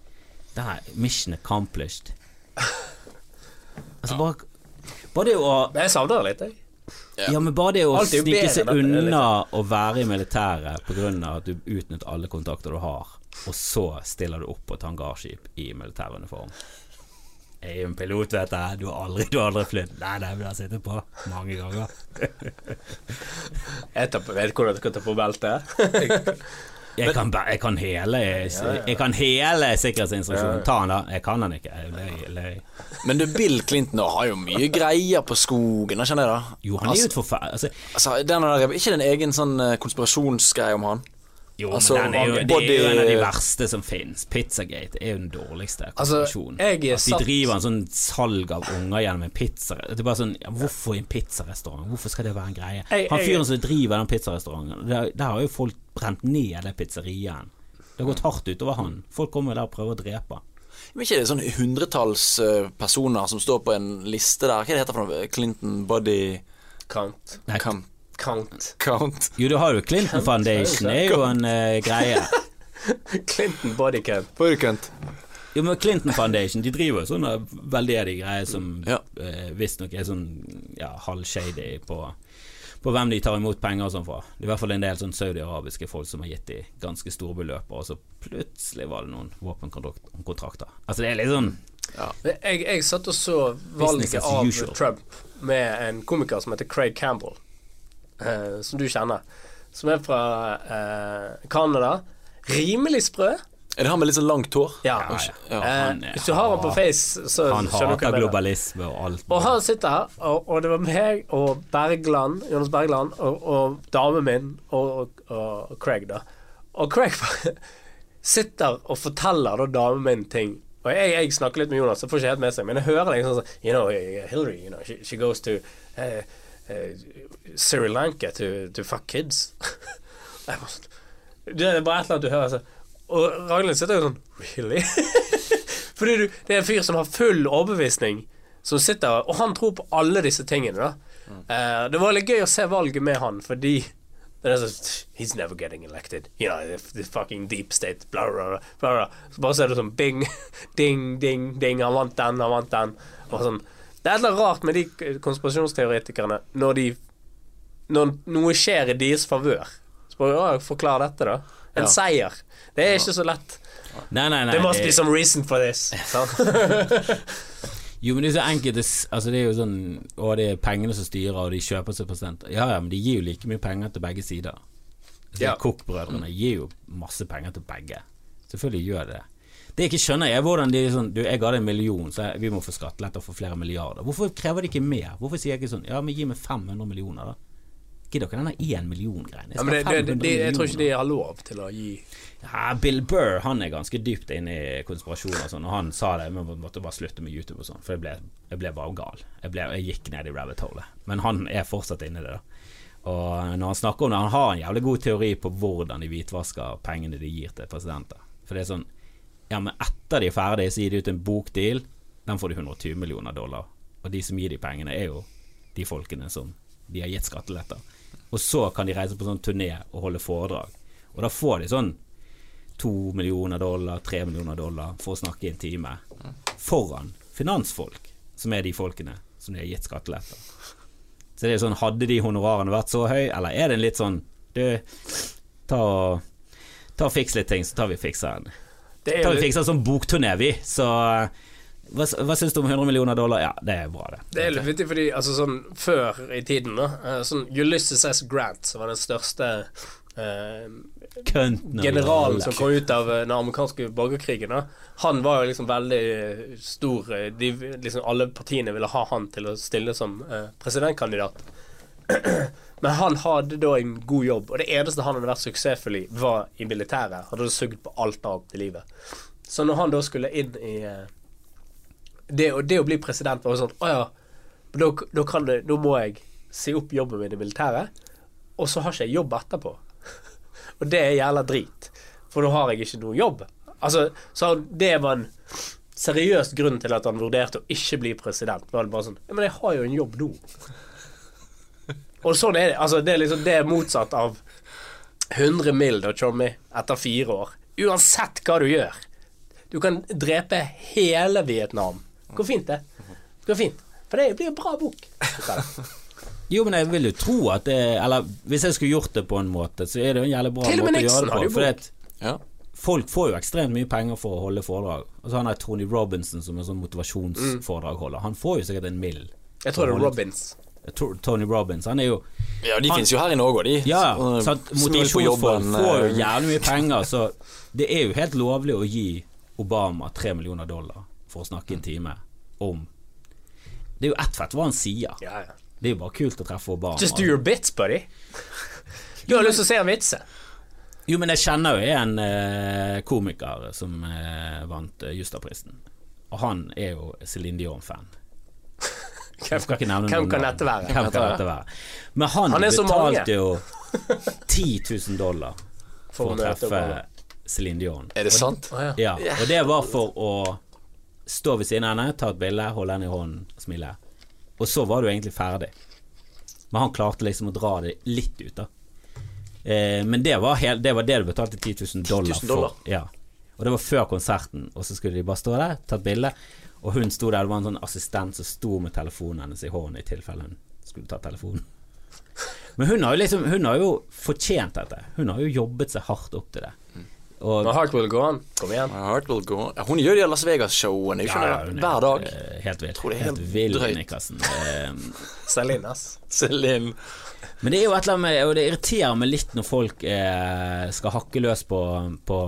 Det her mission accomplished. Altså bare Bare det å jeg savner det litt, jeg. ja, men bare det å snike seg unna å være i militæret pga. at du utnytter alle kontakter du har, og så stiller du opp på et hangarskip i militæruniform. Jeg er jo en pilot, vet jeg. Du har aldri, du har aldri flydd. Nei, det vil jeg sitte på mange ganger. [laughs] Jeg tar på, vet hvordan du skal ta på beltet. Jeg kan, jeg kan hele Jeg kan hele sikkerhetsinstruksjonen. Ta den, da. Jeg kan den ikke. Jeg løy. Men du, Bill Clinton har jo mye greier på skogen, skjønner jeg da? Jo, han er jo et forferdelig altså, Altså, Ikke det en egen sånn eh, konspirasjonsgreie om han? Jo, Altså, men den er jo, det er jo en av de verste som finnes. Pizzagate er jo den dårligste Altså, konspirasjonen. er At de satt- driver en sånn salg av unger gjennom en pizza Det er bare sånn ja, Hvorfor i en pizzarestaurant? Hvorfor skal det være en greie? Jeg- Han fyren som driver den pizzarestauranten, der, der har jo folk brent ned den pizzerien. Det har gått hardt utover han. Folk kommer der og prøver å drepe. Men ikke det er sånn hundretalls eh, personer som står på en liste der? Hva det heter for noe? Clinton Body Count. Nei, Count? Count. count. Jo, du har jo Clinton Foundation, er jo en uh, greie. [laughs] Clinton body count. Jo, men Clinton Foundation De driver jo sånne veldedige greier som Ja. uh, visstnok er sånn ja, halvshady på, på hvem de tar imot penger og sånn fra. Det er i hvert fall en del sånn saudi-arabiske folk som har gitt de ganske store beløp, og så plutselig var det noen våpenkontrakter. Altså det er litt sånn ja. Jeg, jeg satt og så valget av usual. Trump med en komiker som heter Craig Campbell, eh, som du kjenner. Som er fra eh, Canada. Rimelig sprø. Er det han med litt sånn langt hår? Ja. Ja, ja. Ja, Eh, han er- hvis du har han på Face, så Han skjønner du hva jeg mener. globalisme og alt. Og han sitter her, og, og det var meg og Bergland, Jonas Bergland, og, og damen min og, og, og Craig, da. Og Craig [laughs] sitter og forteller da damen min ting. Og jeg, jeg snakker litt med Jonas, så får ikke helt med seg, men jeg hører liksom sånn You know, Hillary, you know, she, she goes to uh, Sri Lanka to, to fuck kids. [laughs] Sånn, det er bare et eller annet du hører sånn. Og Ragnhild sitter jo sånn Really? [laughs] Fordi du, det er en fyr som har full overbevisning, som sitter Og han tror på alle disse tingene, da. Uh, det var litt gøy å se valget med han, fordi det er sånn He's never getting elected. You know, the, the fucking deep state, bla, bla, bla, bla, bla. Så bare ser du sånn bing, [laughs] ding, ding, ding. Han vant den, han vant den. Og sånn. Det er et eller annet rart med de konspirasjonsteoretikerne når de Når noe skjer i deres favør. Forklar dette, da. En Ja. seier. Det er ikke så lett. Nei, nei, nei. There must det- be some reason for this. [laughs] Jo, men det er så enkelt Altså det er jo sånn Å, det er pengene som styrer, og de kjøper seg prosenter. Ja ja, men de gir jo like mye penger til begge sider. Så Ja. Koch-brødrene gir jo masse penger til begge. Selvfølgelig gjør de det. Det jeg ikke skjønner, er hvordan de sånn Du, jeg ga deg en million, så vi må få skattelette og få flere milliarder. Hvorfor krever de ikke mer? Hvorfor sier jeg ikke sånn Ja, men gi meg 500 millioner, da. Gidder dere denne én million-greien? Jeg Ja, skal men det, ha det, det, 500 de, jeg tror ikke de har lov til å gi Ja, Bill Burr han er ganske dypt inne i konspirasjoner og sånn, og han sa det, men måtte bare slutte med YouTube og sånn, for jeg ble, jeg ble bare gal. Jeg, ble, jeg gikk ned i rabbit hole. Men han er fortsatt inne i det, da. Og når han snakker om det, han har en jævlig god teori på hvordan de hvitvasker pengene de gir til presidenter. For det er sånn Ja, men etter de er ferdige, så gir de ut en bokdeal. Den får de 120 millioner dollar. Og de som gir de pengene, er jo de folkene som de har gitt skatteletter. Og så kan de reise på sånn turné og holde foredrag. Og da får de sånn to millioner dollar, tre millioner dollar for å snakke i en time foran finansfolk, som er de folkene som de har gitt skatteletter. Så det er sånn, hadde de honorarene vært så høy, eller er det en litt sånn Du, ta og fiks litt ting, så tar vi og fikser den. Det er en sånn bokturné, vi. Så hva, hva syns du om 100 millioner dollar? Ja, det er bra, det. Det er litt vittig, fordi altså, sånn, før i tiden da, eh, sånn Ulysses S. Grant, som var den største eh, generalen som kom ut av eh, den amerikanske borgerkrigen, da, han var jo liksom veldig stor eh, de, liksom Alle partiene ville ha han til å stille som eh, presidentkandidat. [clears throat] Men han hadde da en god jobb, og det eneste han hadde vært suksessfull i, var i militæret. Han hadde sugd på alt annet i livet. Så når han da skulle inn i eh, det, det å bli president var jo sånn Å ja, da, da det, nå må jeg si opp jobben min i militæret, og så har ikke jeg jobb etterpå. [laughs] og det er jævla drit, for nå har jeg ikke noe jobb. Altså, så det var en seriøs grunn til at han vurderte å ikke bli president. Var det bare sånn Ja, men jeg har jo en jobb nå. [laughs] og sånn er det. Altså, det er liksom Det er motsatt av 100 mill. da, Tjommi, etter fire år. Uansett hva du gjør. Du kan drepe hele Vietnam. Går fint, det. Går fint. For det blir en bra bok. [laughs] Jo, men jeg vil jo tro at det Eller hvis jeg skulle gjort det på en måte, så er det jo en jævlig bra måte å gjøre det på. For det, Ja. folk får jo ekstremt mye penger for å holde foredrag. Og så han der Tony Robinson som er sånn motivasjonsforedragholder. Han får jo sikkert en mill. Jeg tror det er Robins. Tror Tony Robbins, han er jo ja, de Han- finnes jo her i Norge òg, de. Ja, så sant, motivasjonsfolk jobben, får jo eh, jævlig mye penger, så det er jo helt lovlig å gi Obama tre millioner dollar for å snakke en time om Det er jo ett fett hva han sier. Ja, ja. Det er jo bare kult å treffe Obama. Just do your bits, buddy. Du har lyst til å se en vitse. Jo, men jeg kjenner jo en eh, komiker som eh, vant eh, Justadprisen. Og han er jo Céline Dion-fan. Jeg skal ikke nevne Hvem kan dette være? Hvem kan dette være? Men han, Han betalte jo 10 000 dollar for, For å treffe Céline Dion. Er det sant? Å, ja. Ja, og det var for å stå ved siden av henne, ta et bilde, holde henne i hånden og smile. Og så var du egentlig ferdig. Men han klarte liksom å dra det litt ut, da. Eh, men det var, hel, det var det du betalte 10 000 dollar, 10 000 dollar. for. Ja. Og det var før konserten, og så skulle de bare stå der, ta et bilde. Og hun sto der, det var en sånn assistent som sto med telefonen hennes i hånden i tilfelle hun skulle ta telefonen. Men hun har jo liksom Hun har jo fortjent dette. Hun har jo jobbet seg hardt opp til det. Og My heart will go on. Kom igjen. My heart will go on. Ja, Hun gjør de Las Vegas-showene Ja, ja, er hver dag. helt, eh, Helt vill. tror det er Helt helt vill, drøyt. Nikkassen. [laughs] Eh, inn, ass. Celine. Men det er jo et eller annet med Og det irriterer meg litt når folk eh, skal hakke løs på, på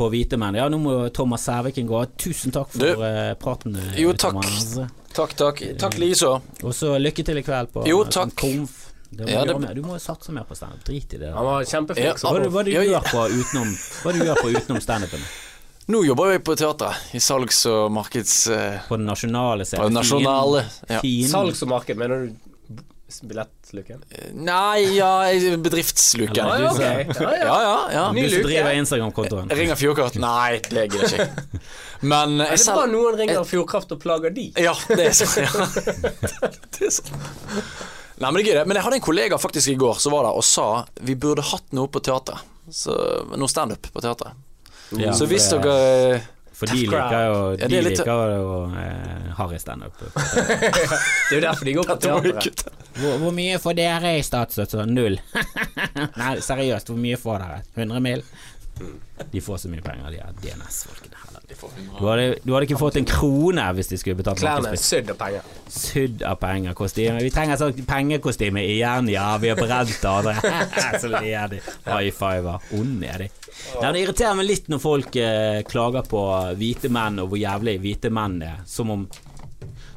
på hvite menn. Ja, nå må Thomas Sæviken gå. Tusen takk for Du- eh, praten. eh, Jo, takk. Thomas. Takk, takk. Takk likeså. Og så lykke til i kveld på Jo, eh, takk. Komf. Det må Ja, du det- Du må jo satse mer på standup. Drit i det. Han var kjempeflink. Ja. Hva, du- hva du gjør på utenom Hva du gjør på utenom standupen? Nå jobber jeg på teatret, i salgs- og markeds... eh, På den nasjonale På den nasjonale ja. Fin- Salgs- og marked, mener du billettluken? Nei, ja, jeg- bedriftsluken. Ah, ja, okay. Ja, ja. Ja. Ny Du som luke. driver Instagram-kontoen. Jeg ringer Fjordkraft. Nei, det gidder jeg ikke. [laughs] Men Er det bra noen ringer Fjordkraft og plager de? Ja, det er sånn. Ja. [laughs] Det er sånn. Nei, men det er gøy, det. Men jeg hadde en kollega faktisk i går som var der og sa vi burde hatt noe på teatret. Så, noe standup på teatret. Ja, så hvis dere For de liker jo Ja, De er litt- liker jo eh, harry standup. [laughs] Det er jo derfor de går på [laughs] teatret. Hvor, hvor mye får dere i statsstøtte? Null. [laughs] Nei, seriøst, hvor mye får dere? 100 mil? De får så mye penger, de her DNS-folkene. Du hadde, du hadde ikke fått en krone hvis de skulle betalt Klærne er sydd av penger. Sydd av penger, kostyme. Vi trenger sånn pengekostyme igjen, ja. Vi har brent andre. så ler de. High fiver. Onde er de. Nei, det irriterer meg litt når folk eh, klager på hvite menn og hvor jævlig hvite menn er. Som om,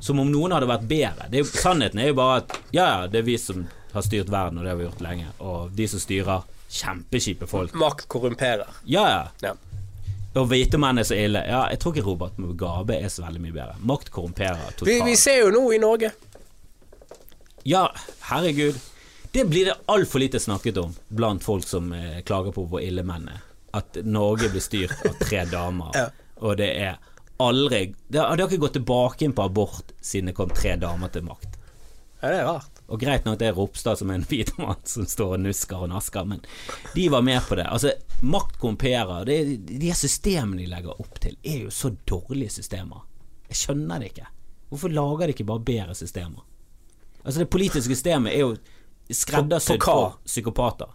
som om noen hadde vært bedre. Det er jo, sannheten er jo bare at ja, ja, det er vi som har styrt verden, og det har vi gjort lenge. Og de som styrer, kjempekjipe folk. Makt korrumperer. Ja, ja. Ja. Og hvite menn er så ille. Ja, jeg tror ikke Robert Mugabe er så veldig mye bedre. Makt korrumperer totalt. Vi, vi ser jo nå i Norge. Ja, herregud. Det blir det altfor lite snakket om blant folk som eh, klager på hvor ille menn er. At Norge blir styrt av tre [laughs] damer, Ja. og det er aldri Det har, det har ikke gått tilbake inn på abort siden det kom tre damer til makt. Ja, det er rart. Og greit nok det er Ropstad som er en hvit mann som står og nusker og nasker, men de var med på det. Altså, makt komperer. Det, de systemene de legger opp til, er jo så dårlige systemer. Jeg skjønner det ikke. Hvorfor lager de ikke bare bedre systemer? Altså, det politiske systemet er jo skreddersydd For- psykopater.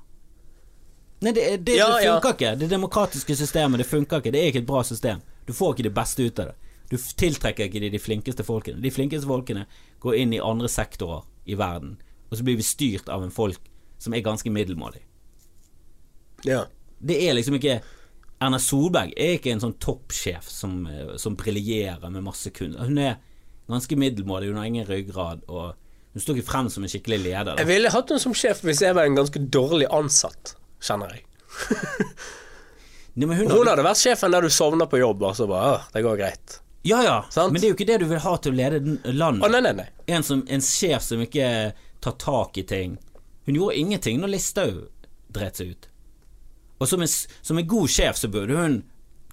Nei, det, det, Ja, det ja. funker ikke. Det demokratiske systemet, det funker ikke. Det er ikke et bra system. Du får ikke det beste ut av det. Du tiltrekker ikke de, de flinkeste folkene. De flinkeste folkene går inn i andre sektorer i verden, og så blir vi styrt av en folk som er ganske middelmådig. Ja. Det er liksom ikke Erna Solberg er ikke en sånn toppsjef som, eh, som briljerer med masse kunst. Hun er ganske middelmådig, hun har ingen ryggrad, og hun står ikke frem som en skikkelig leder. Jeg ville hatt henne som sjef hvis jeg var en ganske dårlig ansatt, kjenner jeg. [laughs] Nei, hun Hun hadde vært sjefen der du sovner på jobb, og så bare det går greit. Ja, ja, Sant? men det er jo ikke det du vil ha til å lede landet. Å, nei, nei, nei. En, som, en sjef som ikke tar tak i ting. Hun gjorde ingenting når Listhaug dreit seg ut. Og som en, som en god sjef så burde hun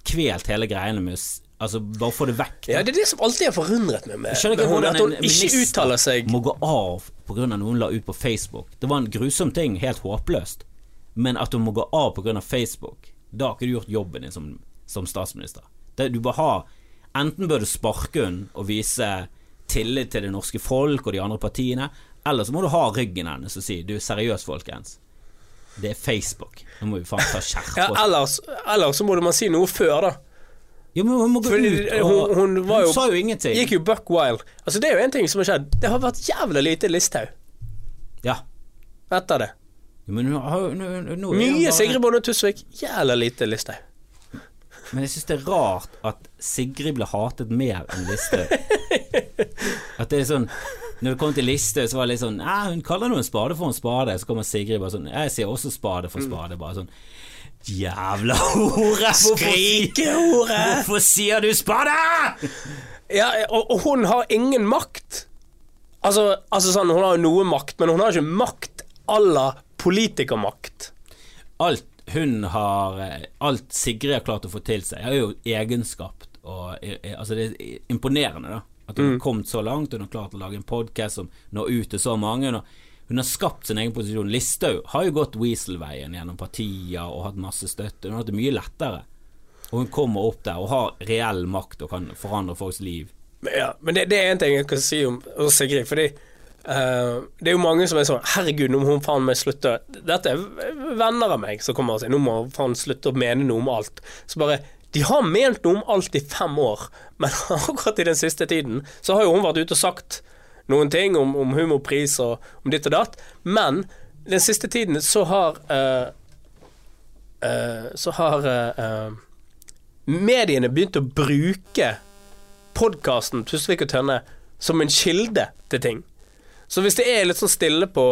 kvelt hele greiene med å Altså bare få det vekk. Ja, det er det som alltid har forundret meg med, med hun, at hun ikke uttaler seg må gå av pga. noe hun la ut på Facebook. Det var en grusom ting, helt håpløst. Men at hun må gå av pga. Facebook, da har ikke du gjort jobben din som, som statsminister. Det, du bør ha Enten bør du sparke henne og vise tillit til det norske folk og de andre partiene, eller så må du ha ryggen hennes og si du, seriøs, folkens. Det er Facebook. Nå må vi faen ta skjerpe ja, ellers, ellers så må man si noe før, da. Ja, men hun må gå Fordi ut og hun, hun var jo sa jo ingenting. Gikk jo buck wild. Altså, det er jo en ting som har skjedd. Det har vært jævla lite Listhaug Ja. etter det. Men hun har jo Mye Sigrid Bonde Tusvik, jævla lite Listhaug. Men jeg syns det er rart at Sigrid ble hatet mer enn Listhaug. [laughs] At det er sånn Når det kom til Listhaug, så var det litt sånn hun kaller noen en spade for en spade. Så kommer Sigrid bare sånn Jeg sier også spade for spade. Bare sånn Jævla hore! Skrikehore! hvorfor sier du spade?! Ja, og, og hun har ingen makt. Altså, altså sånn, hun har jo noe makt, men hun har ikke makt à la politikermakt. Alt hun har Alt Sigrid har klart å få til seg, er jo egenskapt. Og, eh, eh, altså det er imponerende, da. At hun har kommet så langt. Hun har klart å lage en podkast som når ut til så mange. Hun har, hun har skapt sin egen posisjon. Listhaug har jo gått Weasel-veien gjennom partier og hatt masse støtte. Hun har hatt det mye lettere. Og hun kommer opp der og har reell makt og kan forandre folks liv. Men, ja, men det, det er en ting jeg kan si om Sigrid, fordi eh, det er jo mange som er sånn Herregud, nå må hun faen meg slutte Dette er venner av meg som kommer og sier Nå må hun faen slutte å mene noe om alt. Så bare De har ment noe om alt i fem år, men [laughs] akkurat i den siste tiden så har jo hun vært ute og sagt noen ting om, om humorpris og om ditt og datt, men den siste tiden så har uh, uh, Så har mediene begynt å bruke podkasten Tusvik og Tønne som en kilde til ting. Så hvis det er litt sånn stille på,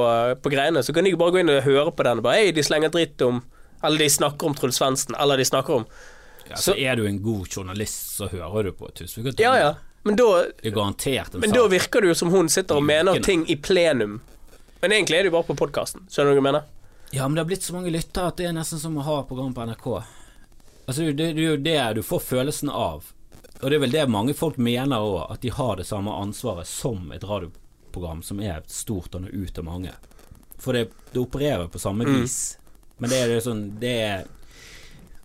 på greiene, så kan de bare gå inn og høre på den bare de slenger dritt om Eller de snakker om Truls Svendsen, eller de snakker om Ja, så er du en god journalist, så hører du på Tusvik Ja, ja. Men da, men da virker det jo som hun sitter og mener ting i plenum. Men egentlig er det jo bare på podkasten. Skjønner du hva jeg mener? Ja, men det har blitt så mange lyttere at det er nesten som å ha program på NRK. Altså, det, det er jo det du får følelsen av. Og det er vel det mange folk mener òg, at de har det samme ansvaret som et radioprogram som er stort og når ut til mange. For det, det opererer på samme vis. Men det er det sånn Det er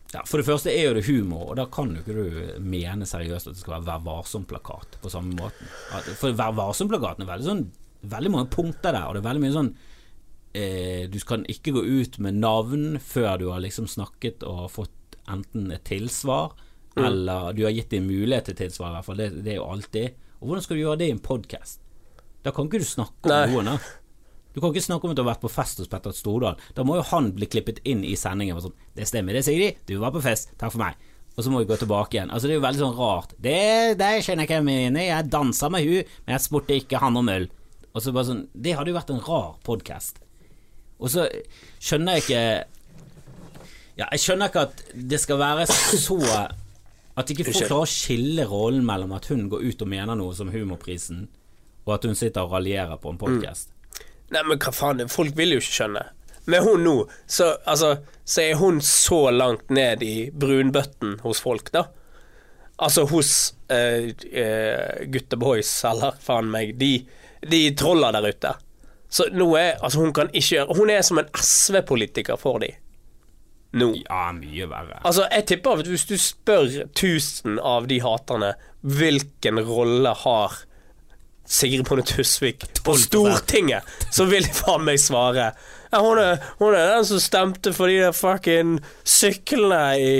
ja, For det første er jo det humor, og da kan jo ikke du mene seriøst at det skal være Vær varsom-plakat på samme måten. At, for Vær varsom-plakaten er veldig sånn Veldig mange punkter der, og det er veldig mye sånn eh, Du kan ikke gå ut med navn før du har liksom snakket og fått enten et tilsvar, Mm. eller du har gitt dem mulighet til tilsvar, i hvert fall. Det, det er jo alltid. Og hvordan skal du gjøre det i en podkast? Da kan ikke du snakke om noen. Du kan ikke snakke om at du har vært på fest hos Petter Stordalen. Da må jo han bli klippet inn i sendingen. Sånn, 'Det stemmer det, Sigrid. Du var på fest. Takk for meg.' Og så må vi gå tilbake igjen. Altså Det er jo veldig sånn rart. Det, det skjønner jeg ikke jeg mener. Jeg dansa med hun, men jeg spurte ikke han om øl. Og så bare sånn Det hadde jo vært en rar podkast. Og så skjønner jeg ikke Ja, jeg skjønner ikke at det skal være så At ikke folk klarer å skille rollen mellom at hun går ut og mener noe som Humorprisen, og at hun sitter og raljerer på en podkast. Nei, men hva faen, folk vil jo ikke skjønne. Med hun nå, så, altså, så er hun så langt ned i brunbøtten hos folk, da. Altså hos uh, gutteboys, eller faen meg, de, de trolla der ute. Så nå er Altså, hun kan ikke gjøre Hun er som en SV-politiker for de. Nå. Ja, mye verre. Altså, jeg tipper at hvis du spør 1000 av de haterne hvilken rolle har Sigrid Bonde Tusvik på Stortinget, så vil de faen meg svare ja, hun, er, hun er den som stemte for de der fucking syklene i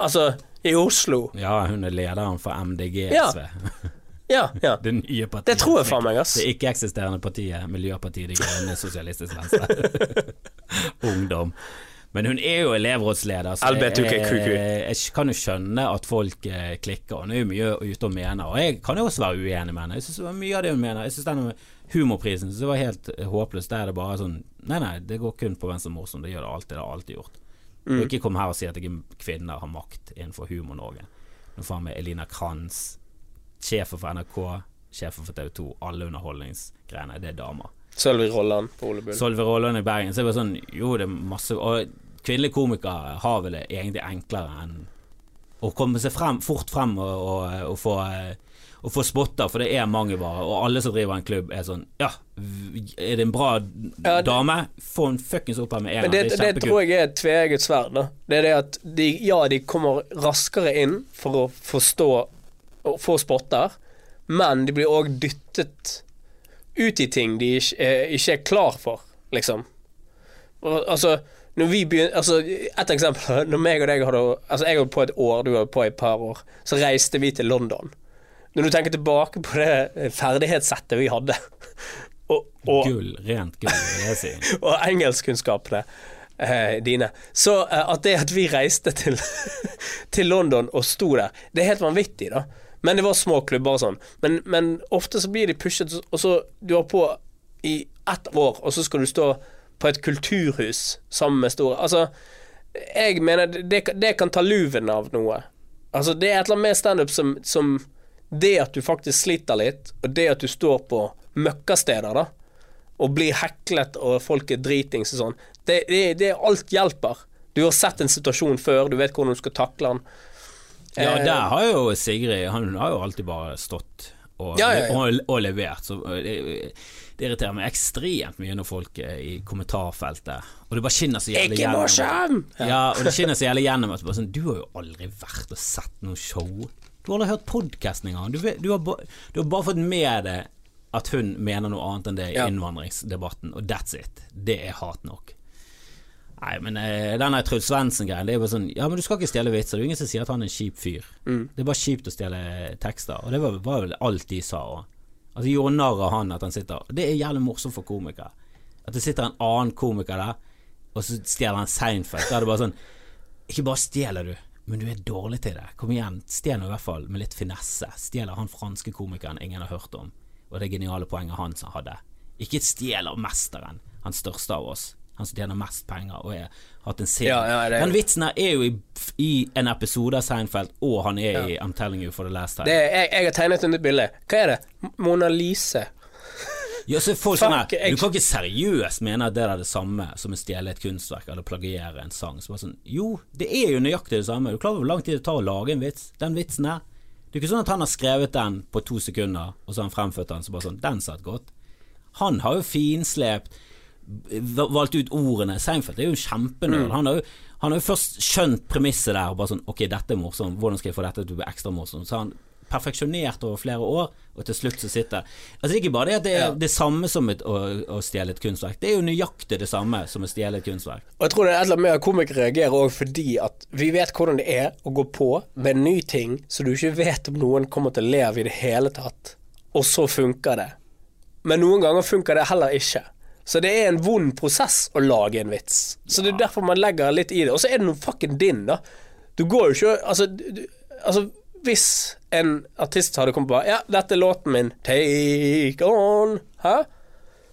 Altså, i Oslo. Ja, hun er lederen for MDG Ja. SV. Ja, ja. [laughs] Det nye partiet. Det tror jeg faen meg, ass. Det ikke-eksisterende partiet Miljøpartiet De Grønne Sosialistisk Venstre. [laughs] Ungdom. Men hun er jo elevrådsleder, så jeg, jeg, jeg kan jo skjønne at folk eh, klikker. Hun er jo mye ute og mener, og jeg kan jo også være uenig med henne. Jeg synes det var mye av det hun mener. Jeg synes denne humorprisen så det var helt håpløs. Der er det bare sånn Nei, nei, det går kun på hvem som er morsom. Det gjør det alltid. Det har alltid gjort. Og ikke kom her og si at ikke kvinner har makt innenfor Humor-Norge. Nå faen meg Elina Kranz, sjefen for NRK, sjefen for TV 2, alle underholdningsgreiene, det er damer. Sølvi Rolland på Ole Bull. Sølvi Rolland i Bergen, så det bare sånn Jo, det er masse Og kvinnelige komikere har vel det egentlig enklere enn å komme seg frem, fort frem og, og, og få og få spotter, for det er mange bare, og alle som driver en klubb, er sånn Ja, er det en bra det- dame? Få henne fuckings opp her med en det, gang. det, Det er tror jeg er et tveegget sverd. da. Det er det at de, ja, de kommer raskere inn for å forstå og få spotter, men de blir òg dyttet ut i ting de ikke er, ikke er klar for, liksom. Altså, når vi begynner, altså, Et eksempel. [laughs] Når meg og deg hadde Altså, jeg holdt på et år, du holdt på et par år. Så reiste vi til London. Når du tenker tilbake på det ferdighetssettet vi hadde, [laughs] og, og Gull, rent gull, vil jeg si. [laughs] og engelskkunnskapene eh, dine. Så eh, at det at vi reiste til, til London og sto der, det er helt vanvittig, da. Men det var små klubber og sånn. Men, men ofte så blir de pushet, og så du har på i ett år, og så skal du stå på et kulturhus sammen med store Altså, jeg mener det, det kan ta luven av noe. Altså, det er et eller annet med standup som, som Det at du faktisk sliter litt, og det at du står på møkkasteder, da og blir heklet og folk er dritings og sånn. Det, det, det alt hjelper. Du har sett en situasjon før, du vet hvordan du skal takle den. Ja, Eh, der har jo Sigrid Han har jo alltid bare stått og, Ja, ja, og, og levert. Så det, det irriterer meg ekstremt mye når folk er i kommentarfeltet Og det bare skinner så jævlig Ikke morsom! Ja, og det skinner så jævlig gjennom at sånn, Du har jo aldri vært og sett noe show. Du har aldri hørt podkasten engang. Du, du, har du har bare fått med deg at hun mener noe annet enn det i innvandringsdebatten, og that's it. Det er hat nok. Nei, men eh, den Truls Svendsen-greien, det er bare sånn Ja, men du skal ikke stjele vitser. Det er jo ingen som sier at han er en kjip fyr. Det er bare kjipt å stjele tekster, og det var, var vel alt de sa òg. Altså, de gjorde narr av han at han sitter Det er jævlig morsomt for komikere. At det sitter en annen komiker der, og så stjeler han Seinfeld. Da er det bare sånn Ikke bare stjeler du, men du er dårlig til det. Kom igjen, stjel nå i hvert fall med litt finesse. Stjeler han franske komikeren ingen har hørt om, og det geniale poenget han hadde. Ikke stjel av mesteren, han største av oss. Han som tjener mest penger og har hatt en serie. Ja, ja, det- Den vitsen her er jo i, i en episode av Seinfeld, og han er i I'm Telling You for the Last Time. Det, jeg, jeg har tegnet under bildet. Hva er det? Mona Lise. Ja, så er folk sånn her, Du kan ikke seriøst mene at det er det samme som å stjele et kunstverk eller plagiere en sang. Så bare sånn, jo, det er jo nøyaktig det samme. Du klarer hvor lang tid det tar å lage en vits. Den vitsen her. Det er ikke sånn at han har skrevet den på to sekunder, og så har han fremført den, så bare sånn Den satt godt. Han har jo finslept, v- valgt ut ordene. Seinfeld er jo kjempenerd. Han, har jo- han har jo først skjønt premisset der, og bare sånn Ok, dette er morsomt, hvordan skal jeg få dette til å bli ekstra morsomt? Så han perfeksjonert over flere år, og til slutt så sitter Altså Det ikke bare det at det er Ja. det samme som et, å, å stjele et kunstverk, det er jo nøyaktig det samme som å stjele et kunstverk. Og jeg tror det er et eller annet med at komikere reagerer òg fordi at vi vet hvordan det er å gå på med en ny ting så du ikke vet om noen kommer til å le av i det hele tatt, og så funker det. Men noen ganger funker det heller ikke. Så det er en vond prosess å lage en vits. Så det er derfor man legger litt i det. Og så er det noe fucking din, da. Du går jo ikke Altså, du, altså hvis en artist hadde kommet på Ja, dette er låten min. Take on. Hæ?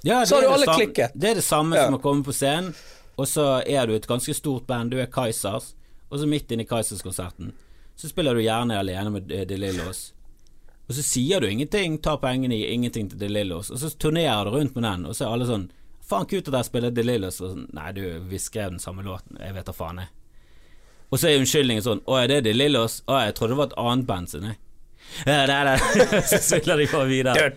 Ja, Så har du alle samme- klikket. Det er det samme Ja. som å komme på scenen, og så er du et ganske stort band, du er Kaizers, og så midt inne i Kaizers-konserten, så spiller du gjerne alene med De Lillos. Og så sier du ingenting, tar pengene i ingenting til De Lillos, og så turnerer du rundt med den, og så er alle sånn Faen, kult at jeg spiller De Lillos. Og sånn, Nei, du, vi skrev den samme låten, jeg vet da faen, jeg. Og så er unnskyldningen sånn Å, er det De Lillos? Å, jeg trodde det var et annet band sin, jeg. Ja, er det. [laughs] så spiller de bare videre.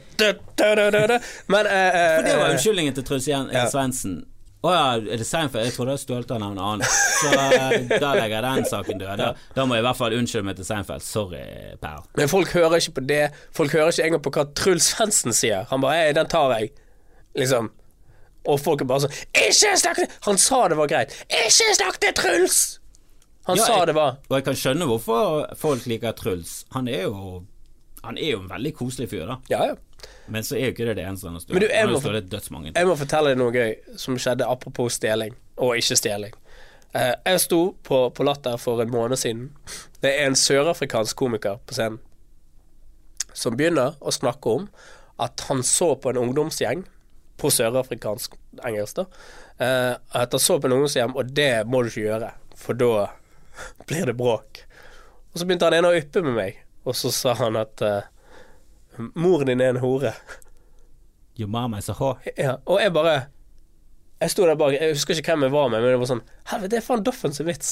Men uh, eh, For det var eh, unnskyldningen til Truls Ja. Svendsen. Å ja, er det Seinfeld? Jeg trodde jeg stjålet av en annen. Så da legger jeg den saken død. Da, da må jeg i hvert fall unnskylde meg til Seinfeld. Sorry, Per. Men folk hører ikke på det. Folk hører ikke engang på hva Truls Svendsen sier. Han bare 'Hei, den tar jeg', liksom. Og folk er bare sånn 'Ikke snakk til Han sa det var greit. 'Ikke snakk til Truls!' Han Ja, sa jeg- det var Og jeg kan skjønne hvorfor folk liker Truls. Han er jo Han er jo en veldig koselig fyr, da. Ja, ja. Men så er jo ikke det det eneste han har stjålet. jeg må dødsmange. Jeg må fortelle deg noe gøy som skjedde apropos stjeling, og ikke stjeling. Uh, jeg sto på, på Latter for en måned siden. Det er en sørafrikansk komiker på scenen som begynner å snakke om at han så på en ungdomsgjeng på sørafrikansk engelsk, da. Eh, at han så på en ungdomshjem, og det må du ikke gjøre, for da [laughs] blir det bråk. Og så begynte han ene å yppe med meg, og så sa han at eh, moren din er en hore. Your mama is a whore. Ja, og jeg bare Jeg sto der bak, jeg husker ikke hvem jeg var med, men det var sånn Helvete, det er faen Doffen sin vits.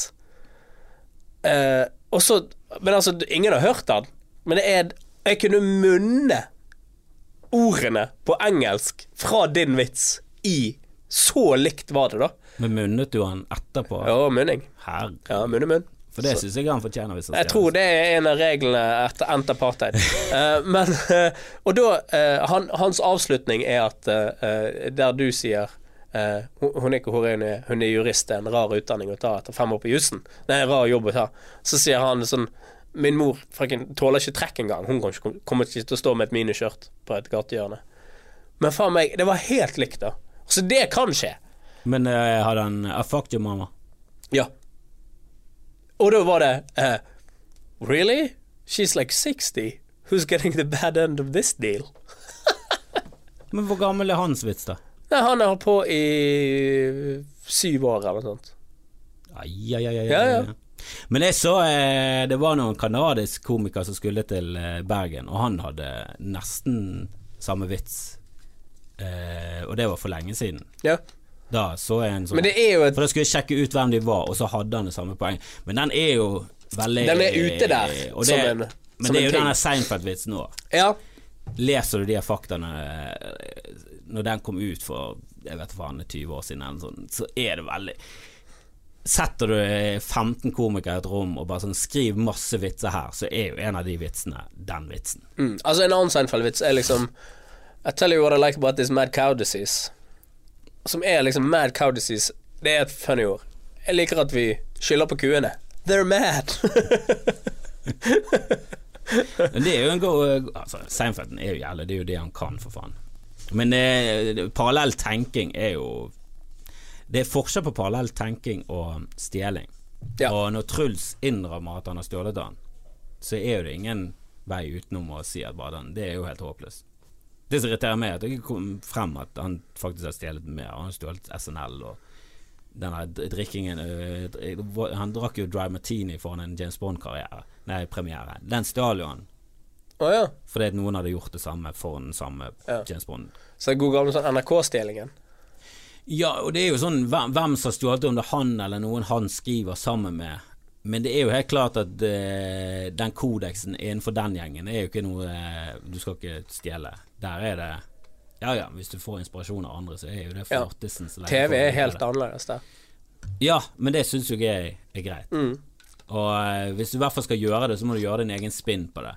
Eh, og så Men altså, ingen har hørt den. Men det er Jeg kunne munne ordene på engelsk fra din vits i Så likt var det, da. Men munnet du han etterpå? Ja, munning. Herre. Ja, munne munn. For det syns jeg han fortjener. Hvis han Jeg tror det er en av reglene etter endt apartheid. uh, [laughs] men uh, Og da uh, han, Hans avslutning er at eh, der du sier eh, hun, er ikke hore, hun er, jurist, det er en rar utdanning å ta etter fem år på jussen. Det er en rar jobb å ta. Så sier han sånn Min mor frøken, tåler ikke trekk engang. Hun kommer ikke til å stå med et miniskjørt på et gatehjørne. Men faen meg, det var helt likt, da. Så det kan skje. Men uh, hadde han I fucked your mama? Ja. Og da var det uh, Really? She's like 60. Who's getting the bad end of this deal? [laughs] Men hvor gammel er hans vits, da? Nei, han har holdt på i syv år eller noe sånt. Ai, ai, ai, ai, Ja, ja. Men jeg så eh, det var noen kanadisk komiker som skulle til eh, Bergen, og han hadde nesten samme vits. Eh, og det var for lenge siden. Ja. Da så jeg en sånn Men det jo et For da skulle jeg sjekke ut hvem de var, og så hadde han det samme poeng. Men den er jo veldig Den er ute der, det, som en- Men som det er jo ting. denne Seinfeld-vitsen nå. Ja. Leser du de faktaene eh, Når den kom ut for Jeg vet faen 20 år siden, sånn, så er det veldig Setter du 15 komikere i et rom og bare sånn skriv masse vitser her, så er jo en av de vitsene den vitsen. Mm. Altså, en annen Seinfeld-vits er liksom I tell you what I like about this mad cow disease. Som er liksom mad cow disease. Det er et funny ord. Jeg liker at vi skylder på kuene. They're mad. [laughs] Men det er jo en god altså, Seinfeld er jo jævlig, det er jo det han kan, for faen. Men eh, parallell tenking er jo Det er forskjell på parallell tenking og stjeling. Ja. Og når Truls innrømmer at han har stjålet den, så er jo det ingen vei utenom å si at bare den Det er jo helt håpløst. Det som irriterer meg, er at det ikke kom frem at han faktisk har stjålet mer. Han har stjålet SNL og denne drikkingen øh, Han drakk jo Dry Martini foran en James Bond-karriere Nei, premiere. Den stjal jo han Å ja. fordi at noen hadde gjort det samme for den samme Ja. James Bond. Så god gode gamle sånn NRK-stjelingen. Ja, og det er jo sånn hvem, hvem som har stjålet det, om det er han eller noen han skriver sammen med. Men det er jo helt klart at uh, den kodeksen innenfor den gjengen er jo ikke noe uh, Du skal ikke stjele. Der er det Ja ja, hvis du får inspirasjon av andre, så er jo det Ja. så lenge TV er helt annerledes der. Ja, men det syns jeg er greit. Mm. Og eh, hvis du i hvert fall skal gjøre det, så må du gjøre din egen spinn på det.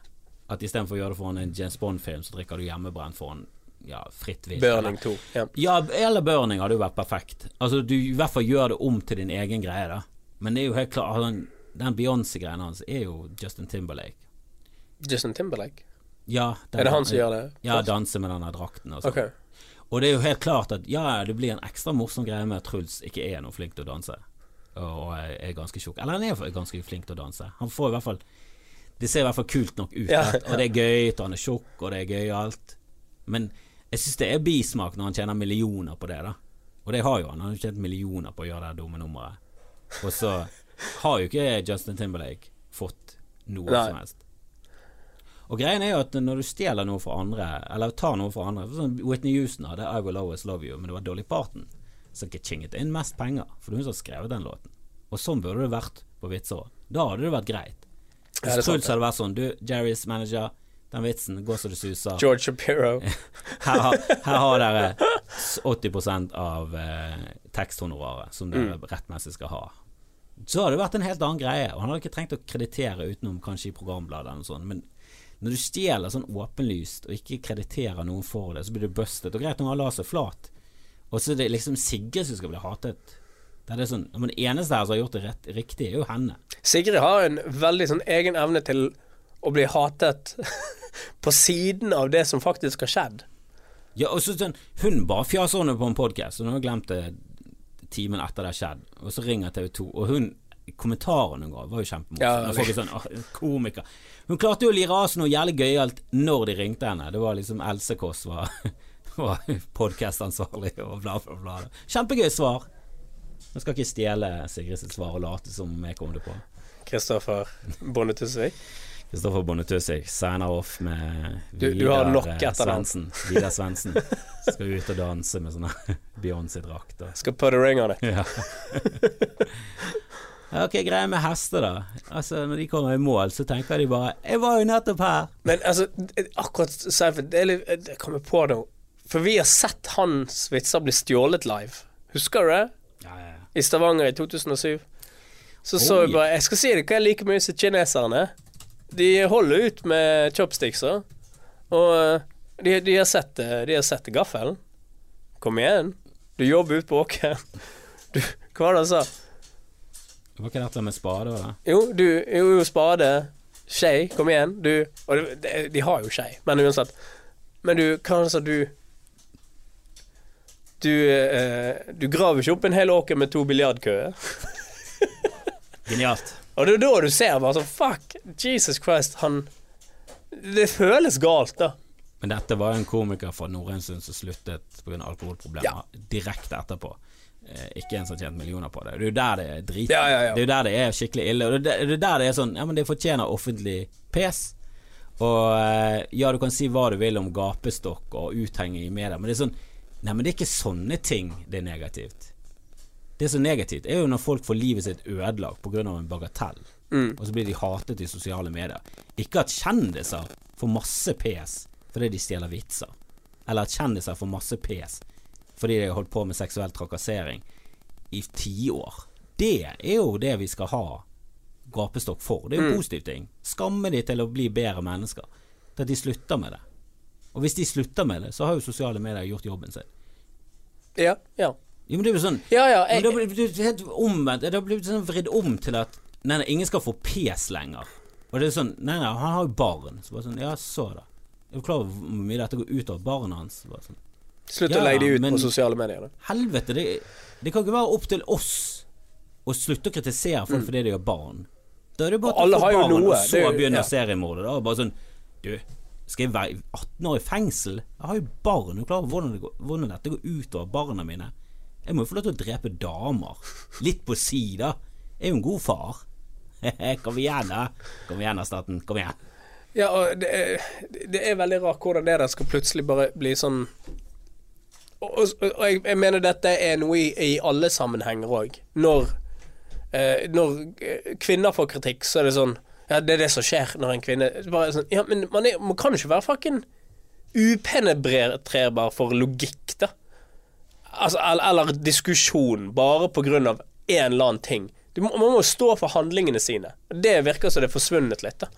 At istedenfor å gjøre det foran en James Bond-film, så drikker du hjemmebrent foran ja, fritt vilt. Burning 2. Ja. Ja, eller Burning hadde jo vært perfekt. Altså Du i hvert fall gjør det om til din egen greie, da. Men det er jo helt klart altså, Den, den Beyoncé-greien hans er jo Justin Timberlake. Justin Timberlake. Ja, Er det han som gjør det? Ja, danse med denne drakten og okay. Og det er jo helt klart at ja, det blir en ekstra morsom greie med at Truls ikke er noe flink til å danse. Og er ganske tjukk. Eller han er ganske flink til å danse. Han får i hvert fall Det ser i hvert fall kult nok ut. Ja, Og det er gøy, og han er tjukk, og det er gøy alt. Men jeg syns det er bismak når han tjener millioner på det, da. Og det har jo han. Han har tjent millioner på å gjøre det dumme nummeret. Og så har jo ikke Justin Timberlake fått noe Nei. som helst. Og greien er jo at når du stjeler noe fra andre, eller tar noe fra andre sånn Whitney Houston hadde I Will Always Love You, men det var Dolly Parton som ikke tjinget inn mest penger, for det er hun som har skrevet den låten. Og sånn burde det vært på vitser òg. Da hadde det vært greit. Hvis ja, Truls hadde vært sånn Du, Jerrys manager, den vitsen går så det suser. George Shapiro. [laughs] Her, her har dere 80% av eh, teksthonoraret som dere Mm. rettmessig skal ha. Så hadde det vært en helt annen greie, og han hadde ikke trengt å kreditere utenom kanskje i programbladet eller noe sånt. Men når du stjeler sånn åpenlyst og ikke krediterer noen for det, så blir du bustet. Og greit, når han la seg flat, og så er det liksom Sigrid som skal bli hatet. Det er det sånn, men det eneste her som har gjort det rett, riktig, er jo henne. Sigrid har en veldig sånn egen evne til å bli hatet [laughs] på siden av det som faktisk har skjedd. Ja, og så sånn, Hun bare fjaser henne på en podkast, og nå har glemt det timen etter det har skjedd. Og så ringer TV 2, og hun Kommentarene hun ga, var jo kjempemorsomme. Ja, sånn, komiker. Hun klarte jo å lire av seg noe jævlig gøyalt når de ringte henne. Det var liksom Else Kåss var, [laughs] var podkastansvarlig og bla, bla, bla. Kjempegøy svar. Nå skal ikke stjele Sigrid sitt svar og late som jeg kom det på. Kristoffer Bonde Tusvik. Kristoffer Bonde Tusvik signer off med Du- du har nok eh, etter. Svendsen. Vidar Svendsen. Skal ut og danse med sånne [laughs] Beyoncé-drakt. Skal put a ring on it. Ja. [laughs] Ok, greia med hester, da. Altså, Når de kommer i mål, så tenker de bare 'Jeg var jo nettopp her'. Men altså, akkurat er litt Jeg kommer på det For vi har sett hans vitser bli stjålet live. Husker du det? Ja, ja. I Stavanger i 2007. Så så vi bare Jeg skal si det hva jeg liker mye som kineserne. De holder ut med chopstickser. Og eh, de, de har sett De har sett gaffelen. Kom igjen. Du jobber ute på åkeren. [laughs] Hva var det han sa? Det var ikke dette med spade det? Jo, du Jo, jo spade. Skei. Kom igjen. Du Og det, de har jo skei, men uansett. Men du, hva sa? Du Du, eh, du graver ikke opp en hel åker med to biljardkøer. [laughs] Genialt. Og det er da du ser bare sånn Fuck, Jesus Christ, han Det føles galt, da. Men dette var jo en komiker fra Nordensund som sluttet pga. alkoholproblemer Ja. direkte etterpå. Eh, ikke en som har tjent millioner på det. Det er jo der det er drit. Ja, ja, ja. Det er jo der det er skikkelig ille. Og det er er der det er sånn Ja, men det fortjener offentlig pes. Og eh, ja, du kan si hva du vil om gapestokk og uthenging i media, men det er sånn Nei, men det er ikke sånne ting det er negativt. Det som er negativt, er jo når folk får livet sitt ødelagt pga. en bagatell, Mm. og så blir de hatet i sosiale medier. Ikke at kjendiser får masse pes fordi de stjeler vitser, eller at kjendiser får masse pes fordi de har holdt på med seksuell trakassering i tiår. Det er jo det vi skal ha gapestokk for. Det er jo mm. positive ting. Skamme de til å bli bedre mennesker. Til at de slutter med det. Og hvis de slutter med det, så har jo sosiale medier gjort jobben sin. Ja, ja. Jo, men det er jo sånn Ja, ja. men Jeg, det har blitt helt omvendt. Det blitt sånn vridd om til at Nei, nei, ingen skal få pes lenger. Og det er sånn Nei, nei, han har jo barn. Så bare sånn Ja, så da. Er du klar over hvor mye dette går ut over barna hans? Bare sånn, slutt Ja, å legge de ut men- på sosiale medier. Da. Helvete, det, det kan ikke være opp til oss å slutte å kritisere folk fordi de har barn. Da er det bare Mm. Å få barn, og så jo- begynner ja. seriemordet. Da. Bare sånn Du, skal jeg være 18 år i fengsel? Jeg har jo barn. Er du klar over hvordan, det går, hvordan dette går ut over barna mine? Jeg må jo få lov til å drepe damer. Litt på si, da. Jeg er jo en god far. [laughs] Kom igjen, da. Kom igjen, da, staten. Kom igjen. Ja, og det er, det er veldig rart hvordan det der skal plutselig bare bli sånn Og, og, jeg, jeg mener dette er noe i, i alle sammenhenger òg. Når, eh, når eh, kvinner får kritikk, så er det sånn Ja, det er det som skjer når en kvinne sånn, Ja, men man, er, man kan jo ikke være fucking upenetrerbar for logikk, da. Altså, eller, eller diskusjon bare på grunn av en eller annen ting. Må, man må stå for handlingene sine. Det virker som det er forsvunnet litt, da.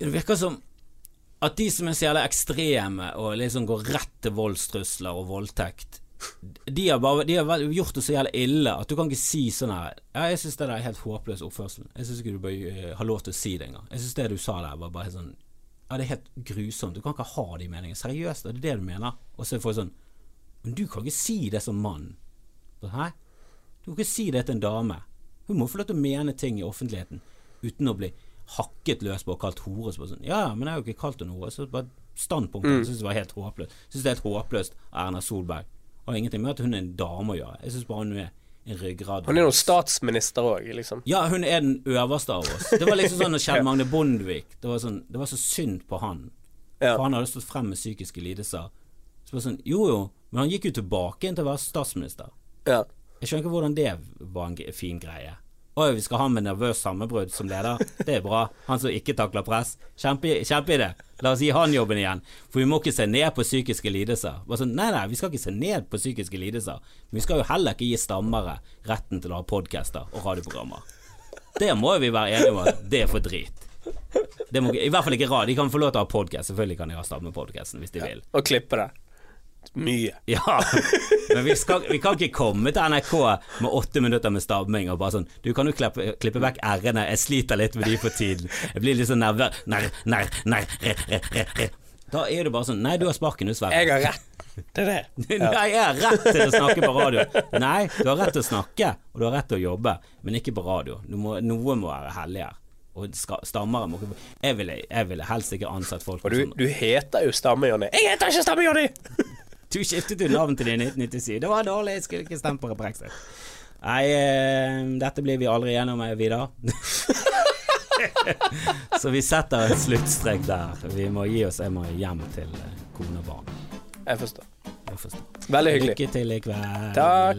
Det virker som at de som er så jævla ekstreme og liksom går rett til voldstrusler og voldtekt de har, bare, de har gjort det så jævla ille at du kan ikke si sånn her Ja, jeg syns det der er helt håpløs oppførsel. Jeg syns ikke du bør eh, ha lov til å si det engang. Jeg syns det du sa der, var bare sånn Ja, det er helt grusomt. Du kan ikke ha de meningene. Seriøst, er det det du mener? Og så får jeg sånn Men du kan ikke si det som mann. Hæ? Du kan ikke si det til en dame. Hun må få lov til å mene ting i offentligheten uten å bli hakket løs på og kalt hore. Så bare sånn, ja, men jeg har jo ikke kalt henne hore. Så bare standpunktet Jeg syns det var helt håpløst. Syns det er helt håpløst av Erna Solberg. Og ingenting med at hun er en dame å gjøre. Jeg syns bare hun er en ryggrad. Hun er jo statsminister òg, liksom. Ja, hun er den øverste av oss. Det var liksom sånn [laughs] Kjell Magne Bondevik Det var, sånn, det var så synd på han. Ja. For han hadde stått frem med psykiske lidelser. Så bare sånn, Jo jo, men han gikk jo tilbake igjen til å være statsminister. Ja. Jeg skjønner ikke hvordan det var en fin greie. Oi, vi skal ha med nervøs sammenbrudd som leder. Det er bra. Han som ikke takler press. Kjempe, kjempe. La oss gi han jobben igjen. For vi må ikke se ned på psykiske lidelser. Bare sånn, nei, nei, vi skal ikke se ned på psykiske lidelser. Men vi skal jo heller ikke gi stammere retten til å ha podcaster og radioprogrammer. Det må vi være enige om at det er for drit. Det må, I hvert fall ikke radio. De kan få lov til å ha podcast. Selvfølgelig kan de ha stammepodcasten hvis de vil. Og klippe det. Mye. Ja, men vi, skal, vi kan ikke komme til NRK med åtte minutter med stamming og bare sånn Du kan jo klippe, klippe vekk r-ene, jeg sliter litt med de for tiden. Jeg blir litt sånn nervøs. Re, re, re, re. Da er det bare sånn Nei, du har sparken, du, Sverre. Jeg har rett til det. [laughs] Nei, jeg har rett til å snakke på radio. Nei, du har rett til å snakke, og du har rett til å jobbe, men ikke på radio. Må, noe må være hellig her. Og stammere må jeg ville, jeg ville helst ikke ansatt folk Og du, sånn du heter jo Stamme-Jonny. Jeg heter ikke Stamme-Jonny! [laughs] Du skiftet jo navn til det i 1997. Det var dårlig, jeg skulle ikke stemt på brexit. Nei, eh, dette blir vi aldri gjennom, Vidar. [laughs] Så vi setter en sluttstrek der. Vi må gi oss. Jeg må hjem til eh, kone og barn. Jeg forstår. Jeg forstår. Veldig hyggelig. Lykke til i kveld. Takk.